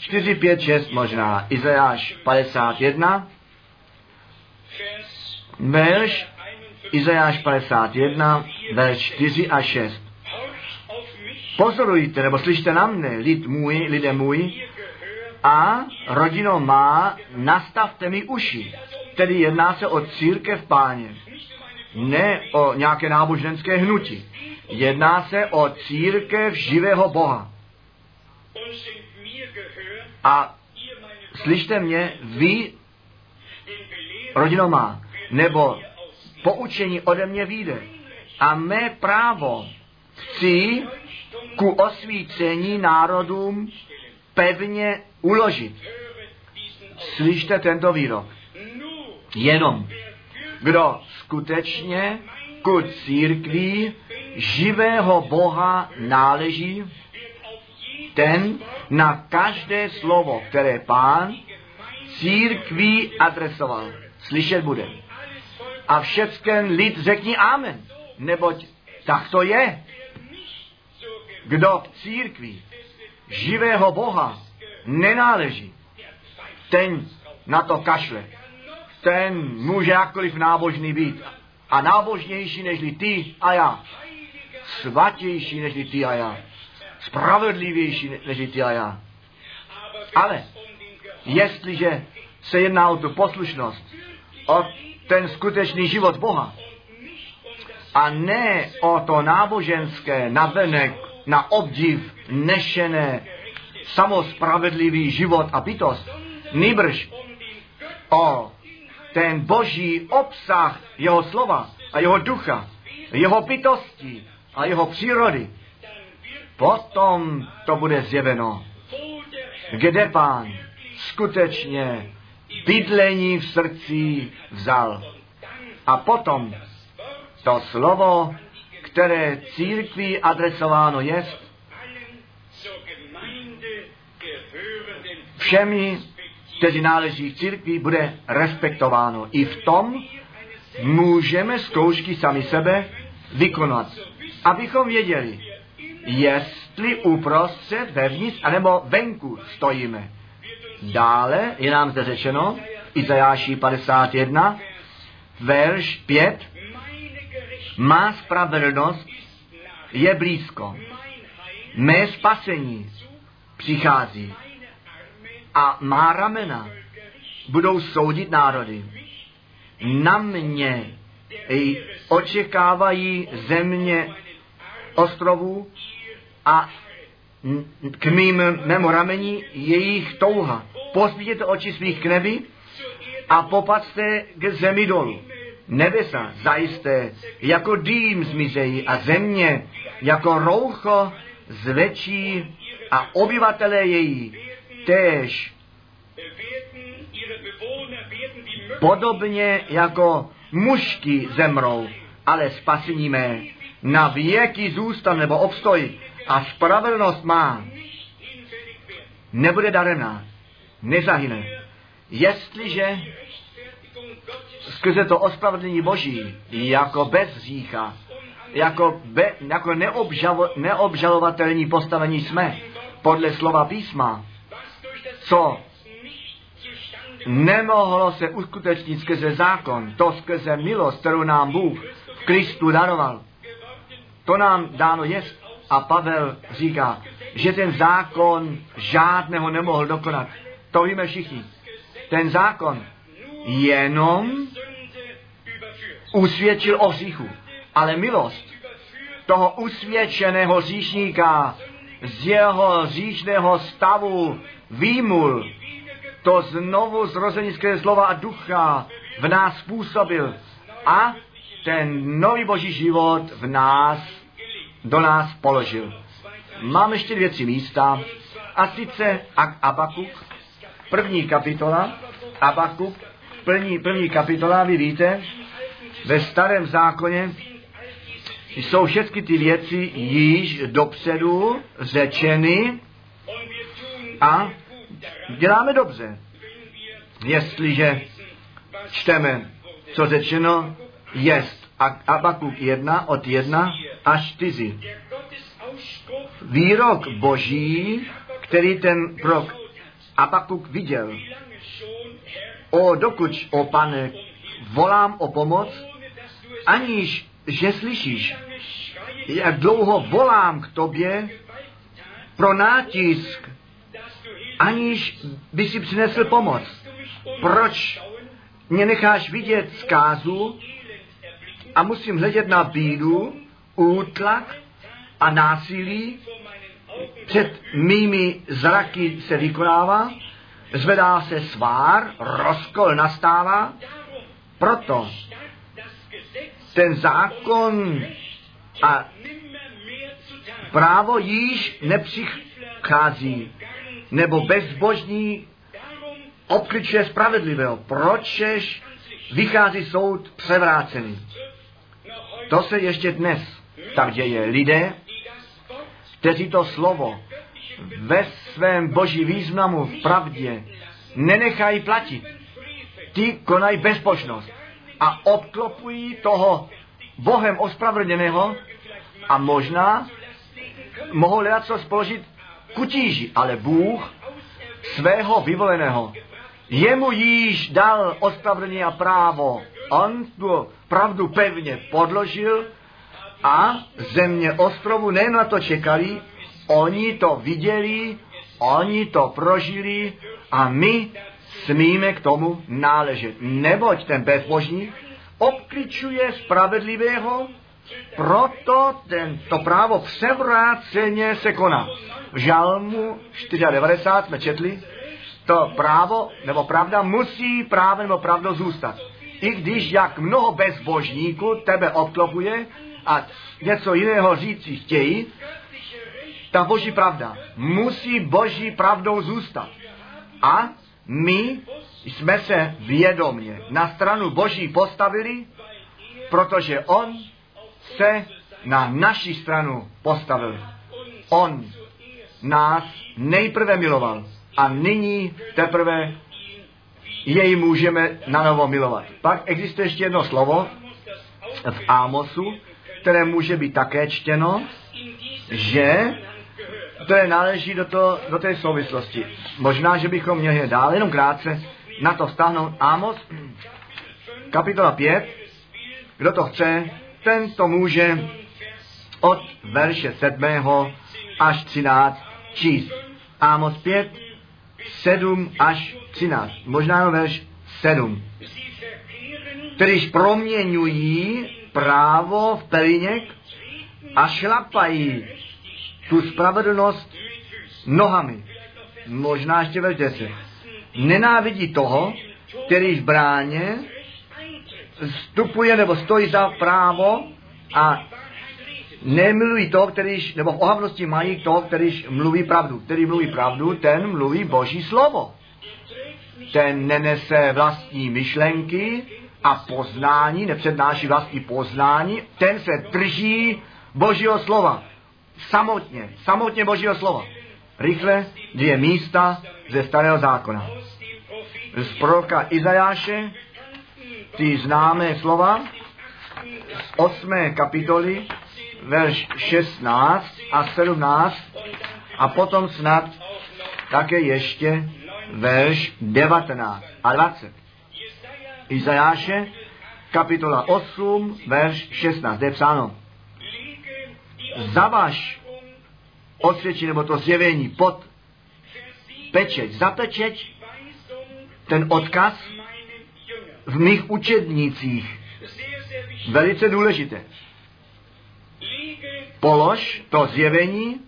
4, 5, 6 možná. Izajáš 51 verš Izajáš 51 verš 4 a 6. Pozorujte, nebo slyšte na mne, lid můj, lidé můj, a rodino má, nastavte mi uši. Tedy jedná se o církev páně, ne o nějaké náboženské hnutí. Jedná se o církev živého Boha. A slyšte mě, vy, rodino má, nebo poučení ode mě vyjde. A mé právo chci ku osvícení národům pevně uložit. Slyšte tento výrok. Jenom kdo skutečně ku církví živého Boha náleží, ten na každé slovo, které pán církví adresoval, slyšet bude. A všecken lid řekni amen, neboť tak to je. Kdo v církvi živého Boha nenáleží, ten na to kašle. Ten může jakkoliv nábožný být. A nábožnější nežli ty a já. Svatější nežli ty a já. Spravedlivější nežli ty a já. Ale jestliže se jedná o tu poslušnost, o ten skutečný život Boha, a ne o to náboženské navenek na obdiv nešené samospravedlivý život a bytost, nýbrž o ten boží obsah jeho slova a jeho ducha, jeho bytosti a jeho přírody, potom to bude zjeveno, kde pán skutečně bydlení v srdci vzal. A potom to slovo, které církví adresováno je, všemi, kteří náleží církvi, bude respektováno. I v tom můžeme zkoušky sami sebe vykonat. Abychom věděli, jestli uprostřed, vevnitř, anebo venku stojíme. Dále je nám zde řečeno, Izajáši 51, verš 5, má spravedlnost je blízko. Mé spasení přichází a má ramena budou soudit národy. Na mě očekávají země ostrovů a k mým mému ramení jejich touha. Pozbíděte oči svých k nebi a popacte k zemi dolů. Nebesa zajisté jako dým zmizejí a země jako roucho zvečí a obyvatelé její též podobně jako mužky zemrou, ale spasení mé. Na věky zůstan nebo obstoj a spravedlnost má, nebude daremná, nezahyne. Jestliže skrze to ospravedlnění Boží, jako bez řícha, jako, be, jako neobžalo, neobžalovatelní postavení jsme, podle slova písma, co nemohlo se uskutečnit skrze zákon, to skrze milost, kterou nám Bůh v Kristu daroval. To nám dáno je. A Pavel říká, že ten zákon žádného nemohl dokonat. To víme všichni. Ten zákon jenom usvědčil o hříchu. Ale milost toho usvědčeného hříšníka z jeho hříšného stavu výmul to znovu zrození skrze slova a ducha v nás způsobil a ten nový boží život v nás, do nás položil. Mám ještě dvě, tři místa. A sice Abakuk, první kapitola, Abakuk, první, první kapitola, vy víte, ve starém zákoně jsou všechny ty věci již dopředu řečeny a děláme dobře, jestliže čteme, co řečeno jest. Abakuk 1 od 1 až 4. Výrok boží, který ten prok Abakuk viděl. O, dokud, o pane, volám o pomoc, aniž že slyšíš, jak dlouho volám k tobě pro nátisk, aniž by si přinesl pomoc. Proč mě necháš vidět zkázu a musím hledět na bídu, útlak a násilí? Před mými zraky se vykonává, zvedá se svár, rozkol nastává, proto ten zákon a právo již nepřichází, nebo bezbožní obkličuje spravedlivého. Pročež vychází soud převrácený. To se ještě dnes tak děje. Lidé, kteří to slovo ve svém boží významu v pravdě nenechají platit. Ty konají bezbožnost a obklopují toho Bohem ospravedlněného a možná mohou hledat co spoložit kutíži, ale Bůh svého vyvoleného Jemu již dal ospravedlnění a právo. On tu pravdu pevně podložil a země ostrovu nejen na to čekali, oni to viděli, oni to prožili a my smíme k tomu náležet. Neboť ten bezbožník obkličuje spravedlivého, proto ten, to právo převráceně se koná. V žalmu 94 jsme četli, to právo nebo pravda musí právem nebo pravdou zůstat. I když jak mnoho bezbožníků tebe obklopuje a něco jiného říci chtějí, ta boží pravda musí boží pravdou zůstat. A My jsme se vědomně na stranu Boží postavili, protože On se na naši stranu postavil. On nás nejprve miloval a nyní teprve jej můžeme na novo milovat. Pak existuje ještě jedno slovo v Ámosu, které může být také čtěno, že to je náleží do, to, do té souvislosti. Možná, že bychom měli dál jenom krátce na to vztáhnout Amos, kapitola 5, kdo to chce, ten to může od verše 7. až 13 číst. Amos 5, 7 až 13. Možná jenom verš 7. Kterýž proměňují právo v peliněk a šlapají tu spravedlnost nohami. Možná ještě verš 10. Nenávidí toho, který v bráně vstupuje nebo stojí za právo a nemilují to, kterýž, nebo v ohavnosti mají to, kterýž mluví pravdu. Který mluví pravdu, ten mluví Boží slovo. Ten nenese vlastní myšlenky a poznání, nepřednáší vlastní poznání, ten se drží Božího slova. Samotně, samotně Božího slova. Rychle dvě místa ze starého zákona. Z proroka Izajáše, ty známé slova, z osmé kapitoly, verš 16 a 17 a potom snad také ještě verš 19 a 20. Izajáše, kapitola 8, verš 16, kde je psáno. Zavaž osvědčí nebo to zjevení pod pečeť, za pečeť ten odkaz v mých učednících. Velice důležité. Polož to zjevení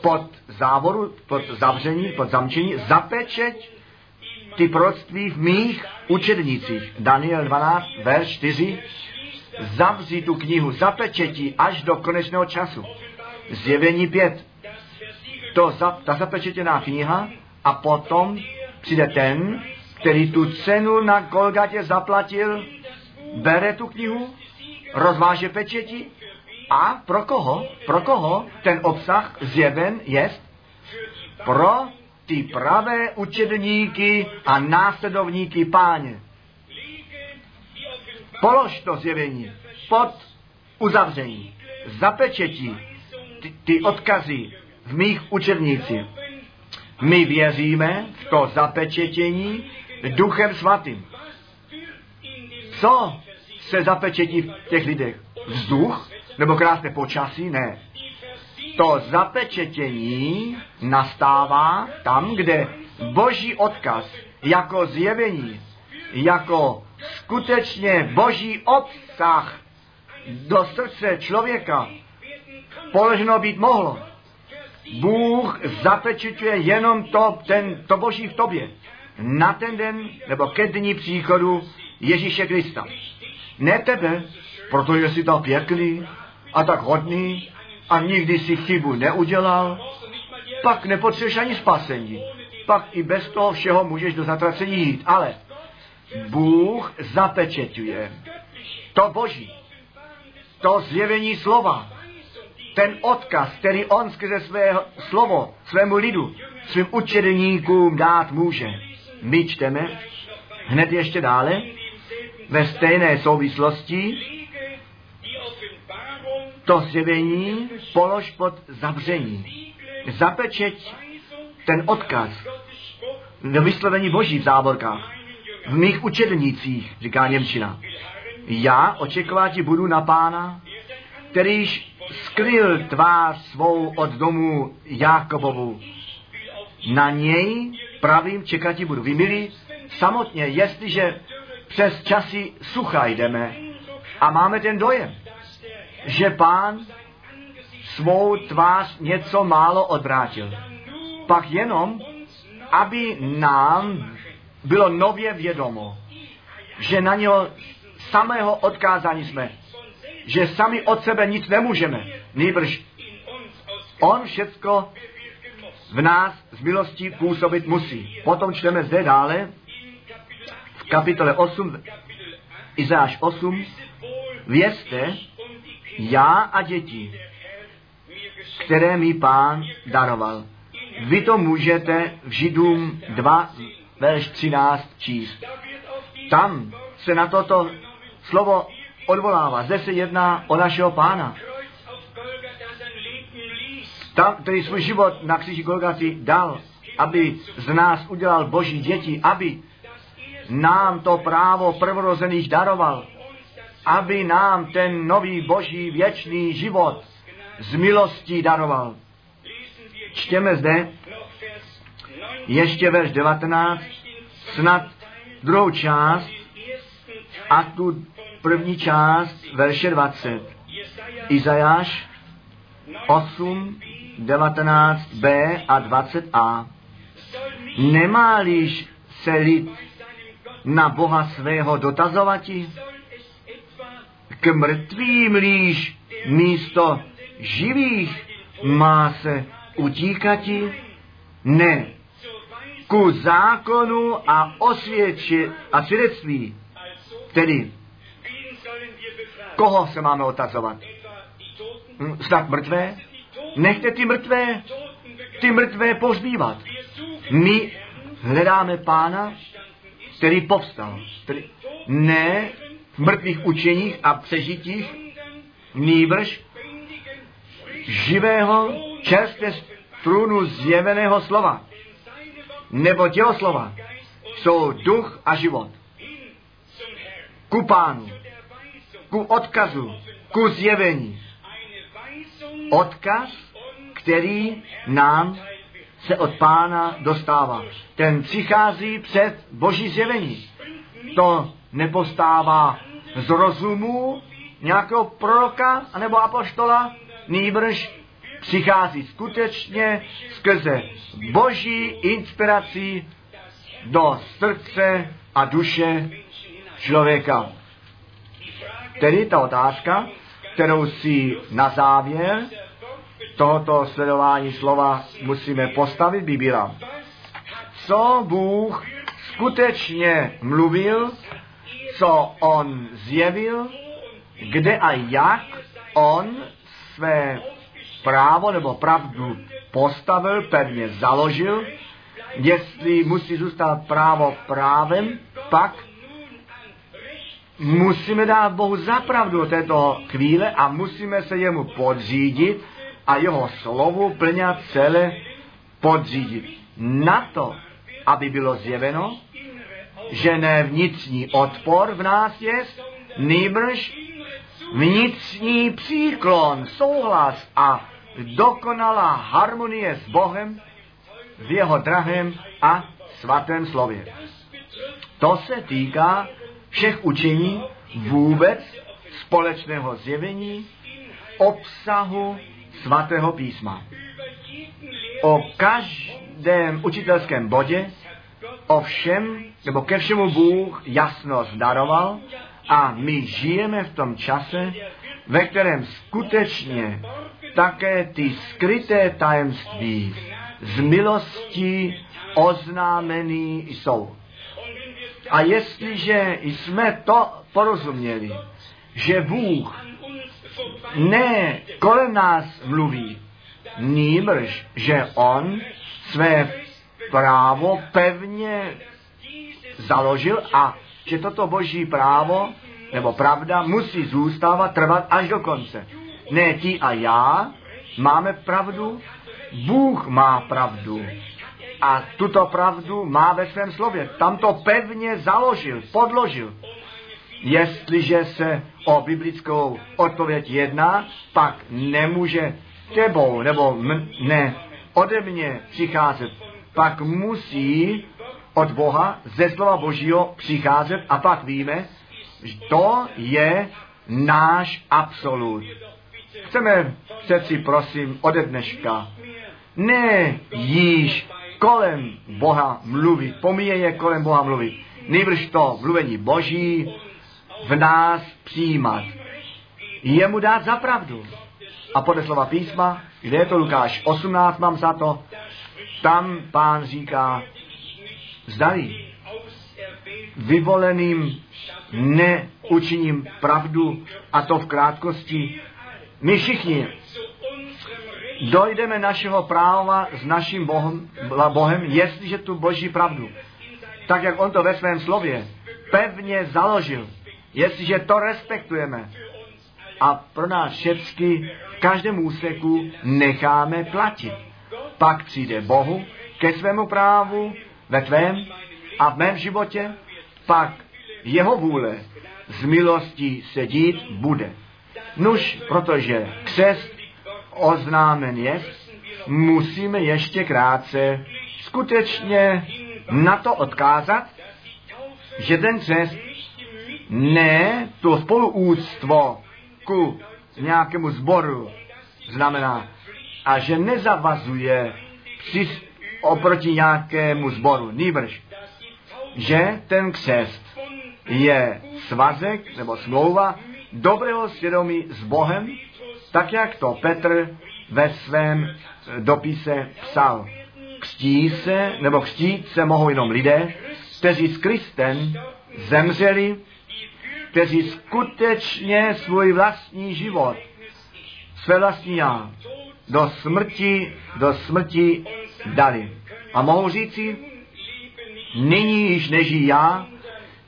pod závoru, pod zavření, pod zamčení, zapečeť ty proroctví v mých učednicích. Daniel 12, verš 4. Zavři tu knihu zapečetí až do konečného času. Zjevení 5. To, ta zapečetěná kniha a potom přijde ten, který tu cenu na Golgatě zaplatil, bere tu knihu, rozváže pečeti a pro koho? Pro koho ten obsah zjeven jest? Pro ty pravé učedníky a následovníky páně. Polož to zjevení pod uzavření, zapečetí ty, ty odkazy v mých učednících. My věříme v to zapečetění duchem svatým. Co se zapečetí v těch lidech? Vzduch? Nebo krásné počasí? Ne. To zapečetění nastává tam, kde boží odkaz jako zjevení, jako skutečně boží obsah do srdce člověka položeno být mohlo. Bůh zapečeťuje jenom to, ten, to boží v tobě. Na ten den, nebo ke dní příchodu Ježíše Krista. Ne tebe, protože jsi tak pěkný a tak hodný a nikdy si chybu neudělal, pak nepotřebuješ ani spasení. Pak i bez toho všeho můžeš do zatracení jít. Ale Bůh zapečeťuje to boží, to zjevení slova, ten odkaz, který on skrze své slovo, svému lidu, svým učedníkům dát může. My čteme hned ještě dále, ve stejné souvislosti, to zjevení polož pod zavření. Zapečeť ten odkaz do vyslovení boží v závorkách. V mých učednících, říká Němčina. Já očekovat budu na pána, kterýž skryl tvář svou od domu Jákobovu. Na něj pravým čekat budu. Vy milí, samotně, jestliže přes časy sucha jdeme a máme ten dojem, že pán svou tvář něco málo odvrátil. Pak jenom, aby nám bylo nově vědomo, že na něho samého odkázání jsme, že sami od sebe nic nemůžeme. Nýbrž on všecko v nás z milosti působit musí. Potom čteme zde dále v kapitole 8, Izáš 8, vězte, já a děti, které mi pán daroval. Vy to můžete v Židům 2, verš 13 číst. Tam se na toto slovo odvolává. Zde se jedná o našeho pána. Tam, který svůj život na kříži Golgaty dal, aby z nás udělal boží děti, aby nám to právo prvorozených daroval, aby nám ten nový boží věčný život z milostí daroval. Čtěme zde ještě verš 19, snad druhou část a tu první část verše 20. Izajáš 8, 19b a 20a. Nemáliš se lid na Boha svého dotazovati? K mrtvým líš místo živých má se utíkati? Ne. Ku zákonu a osvědči a svědectví. Tedy, koho se máme otazovat? Hm, snad mrtvé? Nechte ty mrtvé, ty mrtvé pozbývat. My hledáme pána, který povstal. Který ne v mrtvých učeních a přežitích, nýbrž živého, čerstvě z trůnu zjeveného slova. Nebo těho slova jsou duch a život. Ku pánu, ku odkazu, ku zjevení. Odkaz, který nám se od pána dostává. Ten přichází před boží zjevení. To nepostává z rozumu nějakého proroka nebo apoštola, nýbrž přichází skutečně skrze boží inspirací do srdce a duše člověka. Tedy ta otázka, kterou si na závěr tohoto sledování slova musíme postavit, by byla, co Bůh skutečně mluvil, co On zjevil, kde a jak On své právo nebo pravdu postavil, pevně založil, jestli musí zůstat právo právem, pak musíme dát Bohu zapravdu této chvíle a musíme se jemu podřídit a jeho slovu plně celé podřídit. Na to, aby bylo zjeveno, že ne vnitřní odpor v nás je, nýbrž vnitřní příklon, souhlas a dokonalá harmonie s Bohem v jeho drahém a svatém slově. To se týká všech učení vůbec společného zjevení, obsahu svatého písma. O každém učitelském bodě, o všem, nebo ke všemu Bůh jasnost daroval a my žijeme v tom čase, ve kterém skutečně také ty skryté tajemství z milosti oznámený jsou. A jestliže jsme to porozuměli, že Bůh ne kolem nás mluví, nýbrž, že On své právo pevně založil a že toto boží právo nebo pravda musí zůstávat, trvat až do konce. Ne ti a já máme pravdu, Bůh má pravdu. A tuto pravdu má ve svém slově. Tam to pevně založil, podložil. Jestliže se o biblickou odpověď jedná, pak nemůže tebou nebo ne ode mě přicházet. Pak musí od Boha ze slova Božího přicházet a pak víme, že to je náš absolut. Chceme přeci, prosím, ode dneška ne již kolem Boha mluvit, pomíjeje kolem Boha mluvit, nejbrž to mluvení Boží v nás přijímat. Jemu dát za pravdu. A podle slova písma, kde je to Lukáš 18, mám za to, tam pán říká, zdali vyvoleným neučiním pravdu a to v krátkosti. My všichni dojdeme našeho práva s naším Bohem, Bohem, jestliže tu boží pravdu, tak jak on to ve svém slově pevně založil, jestliže to respektujeme a pro nás všechny v každém úseku necháme platit. Pak přijde Bohu ke svému právu ve tvém a v mém životě, pak jeho vůle z milostí se dít bude. Nuž, protože křest oznámen je, musíme ještě krátce skutečně na to odkázat, že ten křest ne to spoluúctvo ku nějakému zboru znamená a že nezavazuje při, oproti nějakému zboru. Nýbrž, že ten křest je svazek nebo smlouva dobrého svědomí s Bohem, tak jak to Petr ve svém dopise psal. Křtí se, nebo křtít se mohou jenom lidé, kteří s Kristem zemřeli, kteří skutečně svůj vlastní život, své vlastní já, do smrti, do smrti dali. A mohou říci, nyní již nežijí já,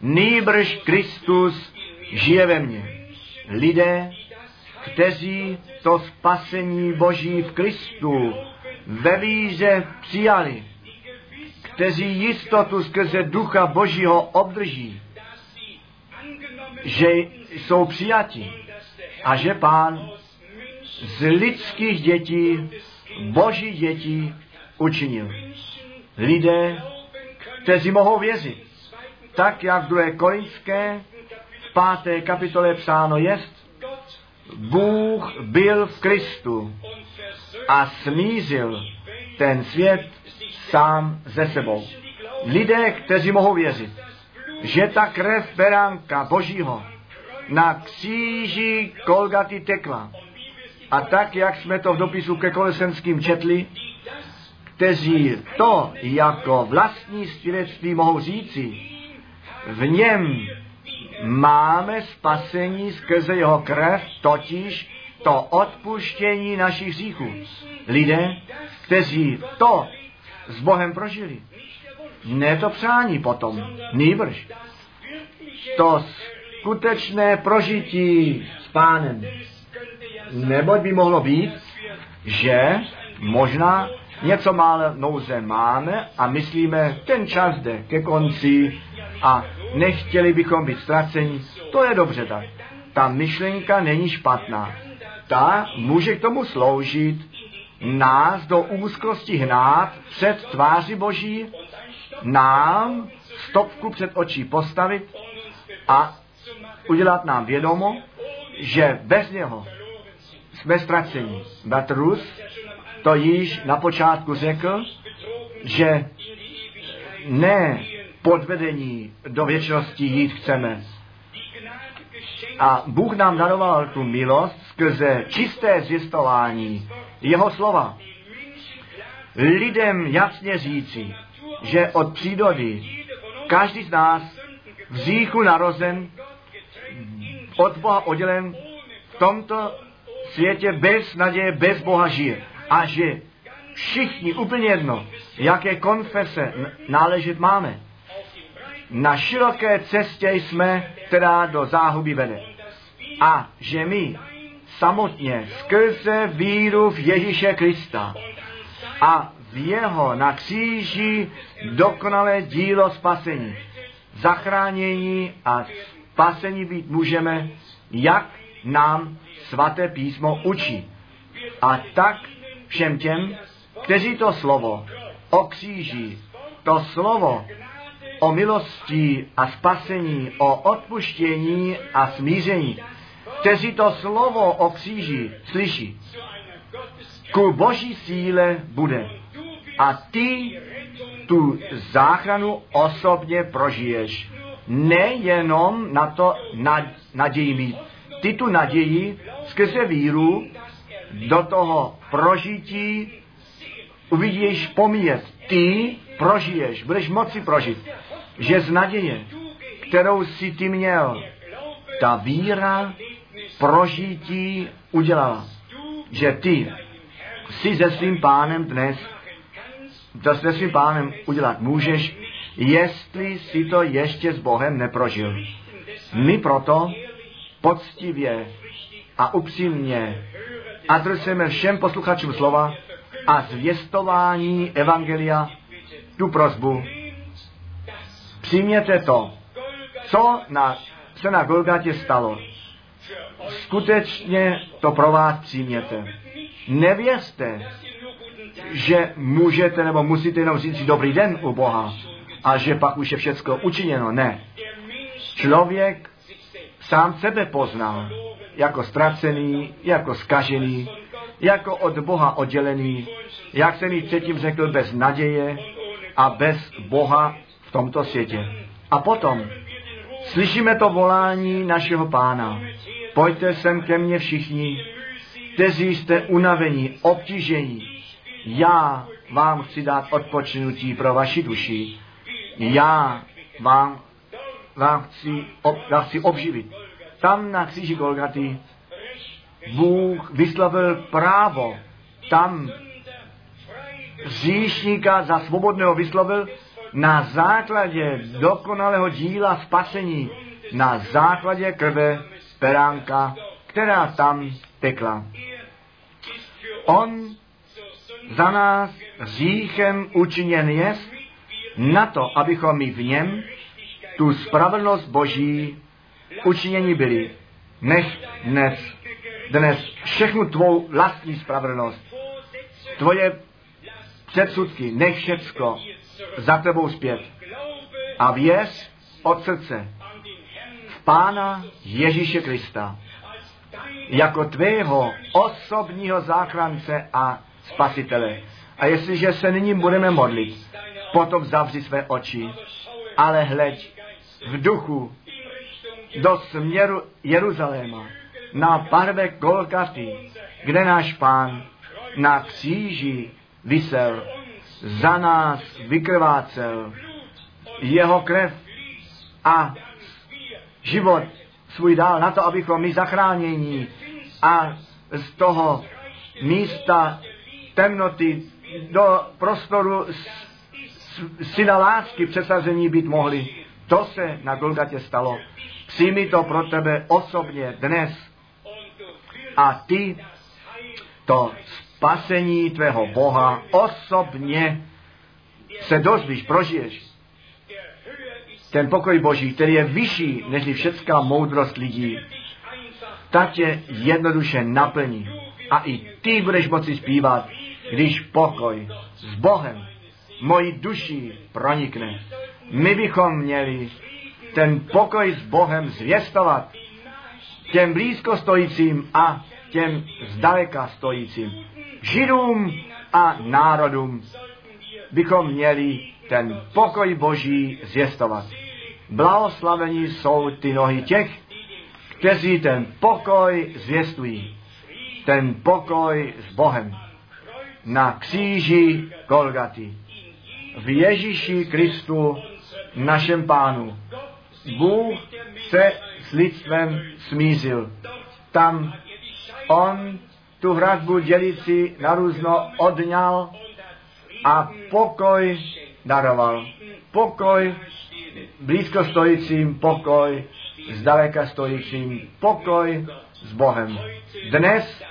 nýbrž Kristus žije ve mně. Lidé, kteří to spasení Boží v Kristu ve víře přijali, kteří jistotu skrze Ducha Božího obdrží, že jsou přijati a že Pán z lidských dětí, Boží dětí učinil. Lidé, kteří mohou věřit, tak jak v 2. Korinské v páté kapitole psáno jest, Bůh byl v Kristu a smířil ten svět sám ze sebou. Lidé, kteří mohou věřit, že ta krev beránka Božího na kříži Kolgaty tekla. A tak, jak jsme to v dopisu ke Kolesenským četli, kteří to jako vlastní svědectví mohou říci, v něm máme spasení skrze jeho krev, totiž to odpuštění našich hříchů. Lidé, kteří to s Bohem prožili, ne to přání potom, nýbrž. To skutečné prožití s pánem. Neboť by mohlo být, že možná něco málo nouze máme a myslíme, ten čas jde ke konci a nechtěli bychom být ztraceni. To je dobře tak. Ta myšlenka není špatná. Ta může k tomu sloužit, nás do úzkosti hnát před tváři Boží nám stopku před očí postavit a udělat nám vědomo, že bez něho jsme ztraceni. Batrus to již na počátku řekl, že ne podvedení do věčnosti jít chceme. A Bůh nám daroval tu milost skrze čisté zjistování jeho slova. Lidem jasně říci, že od přírody každý z nás v říchu narozen, od Boha oddělen, v tomto světě bez naděje, bez Boha žije. A že všichni úplně jedno, jaké konfese náležet máme. Na široké cestě jsme, která do záhuby vede. A že my samotně skrze víru v Ježíše Krista a v jeho na kříži dokonalé dílo spasení. Zachránění a spasení být můžeme, jak nám svaté písmo učí. A tak všem těm, kteří to slovo o kříži, to slovo o milosti a spasení, o odpuštění a smíření, kteří to slovo o kříži slyší, ku boží síle bude a ty tu záchranu osobně prožiješ. Nejenom na to naději mít. Ty tu naději skrze víru do toho prožití uvidíš pomíjet. Ty prožiješ, budeš moci prožít, že z naděje, kterou si ty měl, ta víra prožití udělala. Že ty si se svým pánem dnes, to se svým pánem udělat můžeš, jestli si to ještě s Bohem neprožil. My proto poctivě a upřímně adresujeme všem posluchačům slova a zvěstování Evangelia tu prozbu. Přijměte to, co na, se na Golgatě stalo. Skutečně to pro vás přijměte. Nevěřte, že můžete nebo musíte jenom říct dobrý den u Boha a že pak už je všecko učiněno. Ne. Člověk sám sebe poznal jako ztracený, jako skažený, jako od Boha oddělený, jak jsem ji předtím řekl, bez naděje a bez Boha v tomto světě. A potom slyšíme to volání našeho pána. Pojďte sem ke mně všichni, kteří jste unavení, obtížení. Já vám chci dát odpočinutí pro vaši duši. Já vám, vám chci, ob, vám chci obživit. Tam na kříži Golgaty Bůh vyslavil právo. Tam říšníka za svobodného vyslovil na základě dokonalého díla spasení, na základě krve peránka, která tam tekla. On za nás říchem učiněn je, na to, abychom my v něm tu spravedlnost Boží učinění byli. Nech dnes, dnes všechnu tvou vlastní spravedlnost, tvoje předsudky, nech všecko za tebou zpět. A věř od srdce v Pána Ježíše Krista jako tvého osobního záchrance a spasitele. A jestliže se nyní budeme modlit, potom zavři své oči, ale hleď v duchu do směru Jeruzaléma, na barve Golgaty, kde náš pán na kříži vysel, za nás vykrvácel jeho krev a život svůj dál na to, abychom my zachránění a z toho místa temnoty do prostoru syna lásky přesazení být mohli. To se na Golgatě stalo. Přijmi to pro tebe osobně dnes a ty to spasení tvého Boha osobně se dozvíš, prožiješ. Ten pokoj Boží, který je vyšší než všecká moudrost lidí, tak tě jednoduše naplní. A i ty budeš moci zpívat, když pokoj s Bohem moji duši pronikne. My bychom měli ten pokoj s Bohem zvěstovat těm blízko stojícím a těm zdaleka stojícím. Židům a národům bychom měli ten pokoj Boží zvěstovat. Blahoslavení jsou ty nohy těch, kteří ten pokoj zvěstují. Ten pokoj s Bohem. Na kříži Golgaty. V Ježíši Kristu, našem pánu. Bůh se s lidstvem smířil. Tam on tu hradbu dělící na různo odňal a pokoj daroval. Pokoj blízko stojícím, pokoj zdaleka stojícím, pokoj s Bohem. Dnes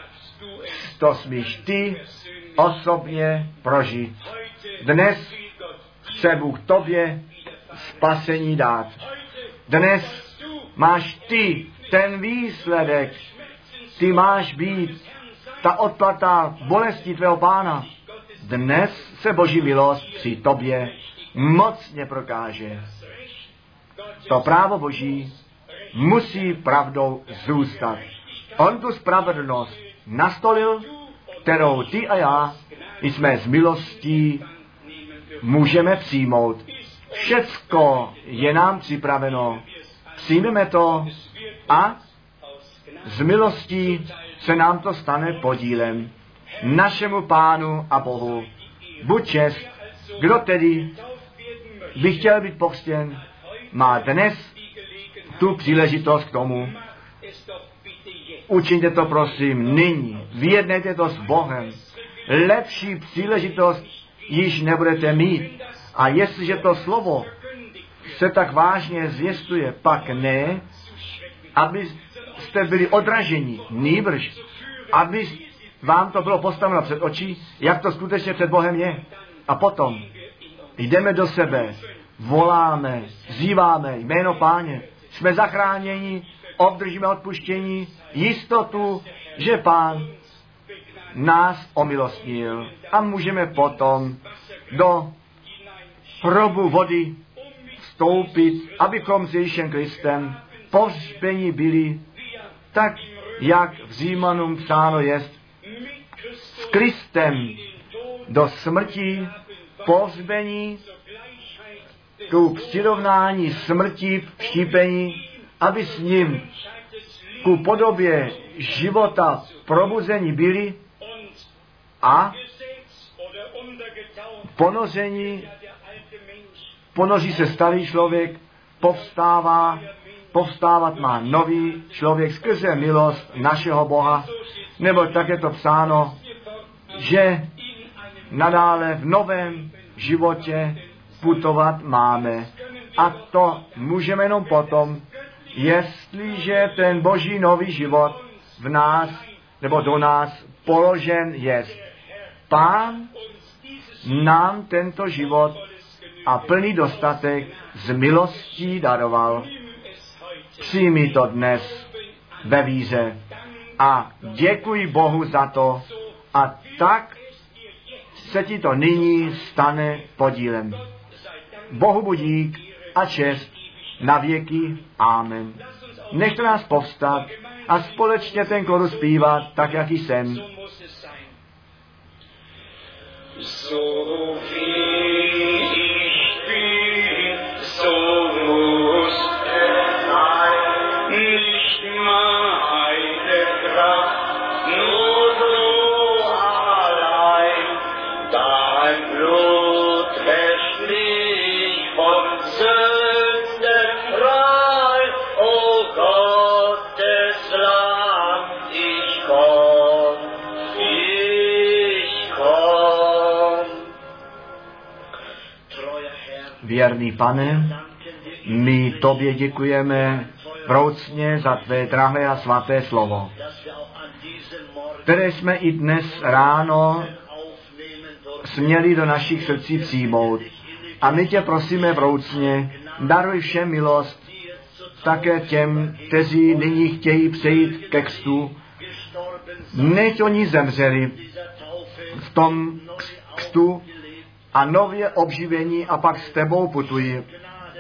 to smíš ty osobně prožít. Dnes chce Bůh tobě spasení dát. Dnes máš ty ten výsledek. Ty máš být ta odplata bolesti tvého pána. Dnes se Boží milost při tobě mocně prokáže. To právo Boží musí pravdou zůstat. On tu spravedlnost nastolil, kterou ty a já jsme z milostí můžeme přijmout. Všecko je nám připraveno. Přijmeme to a z milostí se nám to stane podílem. Našemu Pánu a Bohu buď čest. Kdo tedy by chtěl být pokřtěn, má dnes tu příležitost k tomu. Učiňte to prosím nyní. Vyjednejte to s Bohem. Lepší příležitost již nebudete mít. A jestliže to slovo se tak vážně zvěstuje, pak ne, aby jste byli odraženi, nýbrž, aby vám to bylo postaveno před očí, jak to skutečně před Bohem je. A potom jdeme do sebe, voláme, zýváme jméno páně, jsme zachráněni, obdržíme odpuštění, jistotu, že pán nás omilostnil a můžeme potom do hrobu vody vstoupit, abychom s Ježíšem Kristem pohřbení byli, tak jak v Římanům psáno jest, s Kristem do smrti pohřbení ku přirovnání smrti v štípení, aby s ním ku podobě života probuzení byli a ponoření, ponoří se starý člověk, povstává, povstávat má nový člověk skrze milost našeho Boha, nebo tak je to psáno, že nadále v novém životě putovat máme. A to můžeme jenom potom, jestliže ten boží nový život v nás nebo do nás položen je. Pán nám tento život a plný dostatek z milostí daroval. Přijmi to dnes ve víře a děkuji Bohu za to a tak se ti to nyní stane podílem. Bohu budík a čest na věky. Amen. Nechte nás povstat a společně ten korus zpívat, tak jak jsem. So wie Věrný pane, my tobě děkujeme vroucně za tvé drahé a svaté slovo, které jsme i dnes ráno směli do našich srdcí přijmout. A my tě prosíme vroucně, daruj všem milost, také těm, kteří nyní chtějí přejít gestorben sind, než oni zemřeli v tom kstu a nově obživení a pak s tebou putují.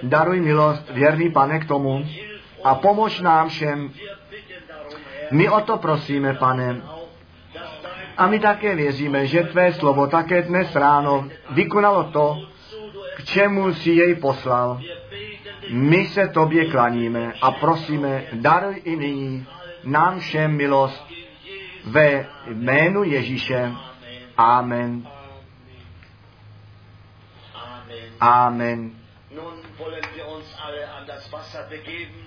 Daruj milost, věrný pane, k tomu a pomož nám všem. My o to prosíme, pane. A my také věříme, že tvé slovo také dnes ráno vykonalo to, k čemu si jej poslal. My se tobě klaníme a prosíme, daruj i nyní nám všem milost ve jménu Ježíše. Amen. Amen. Nun wollen wir uns alle an das Wasser begeben.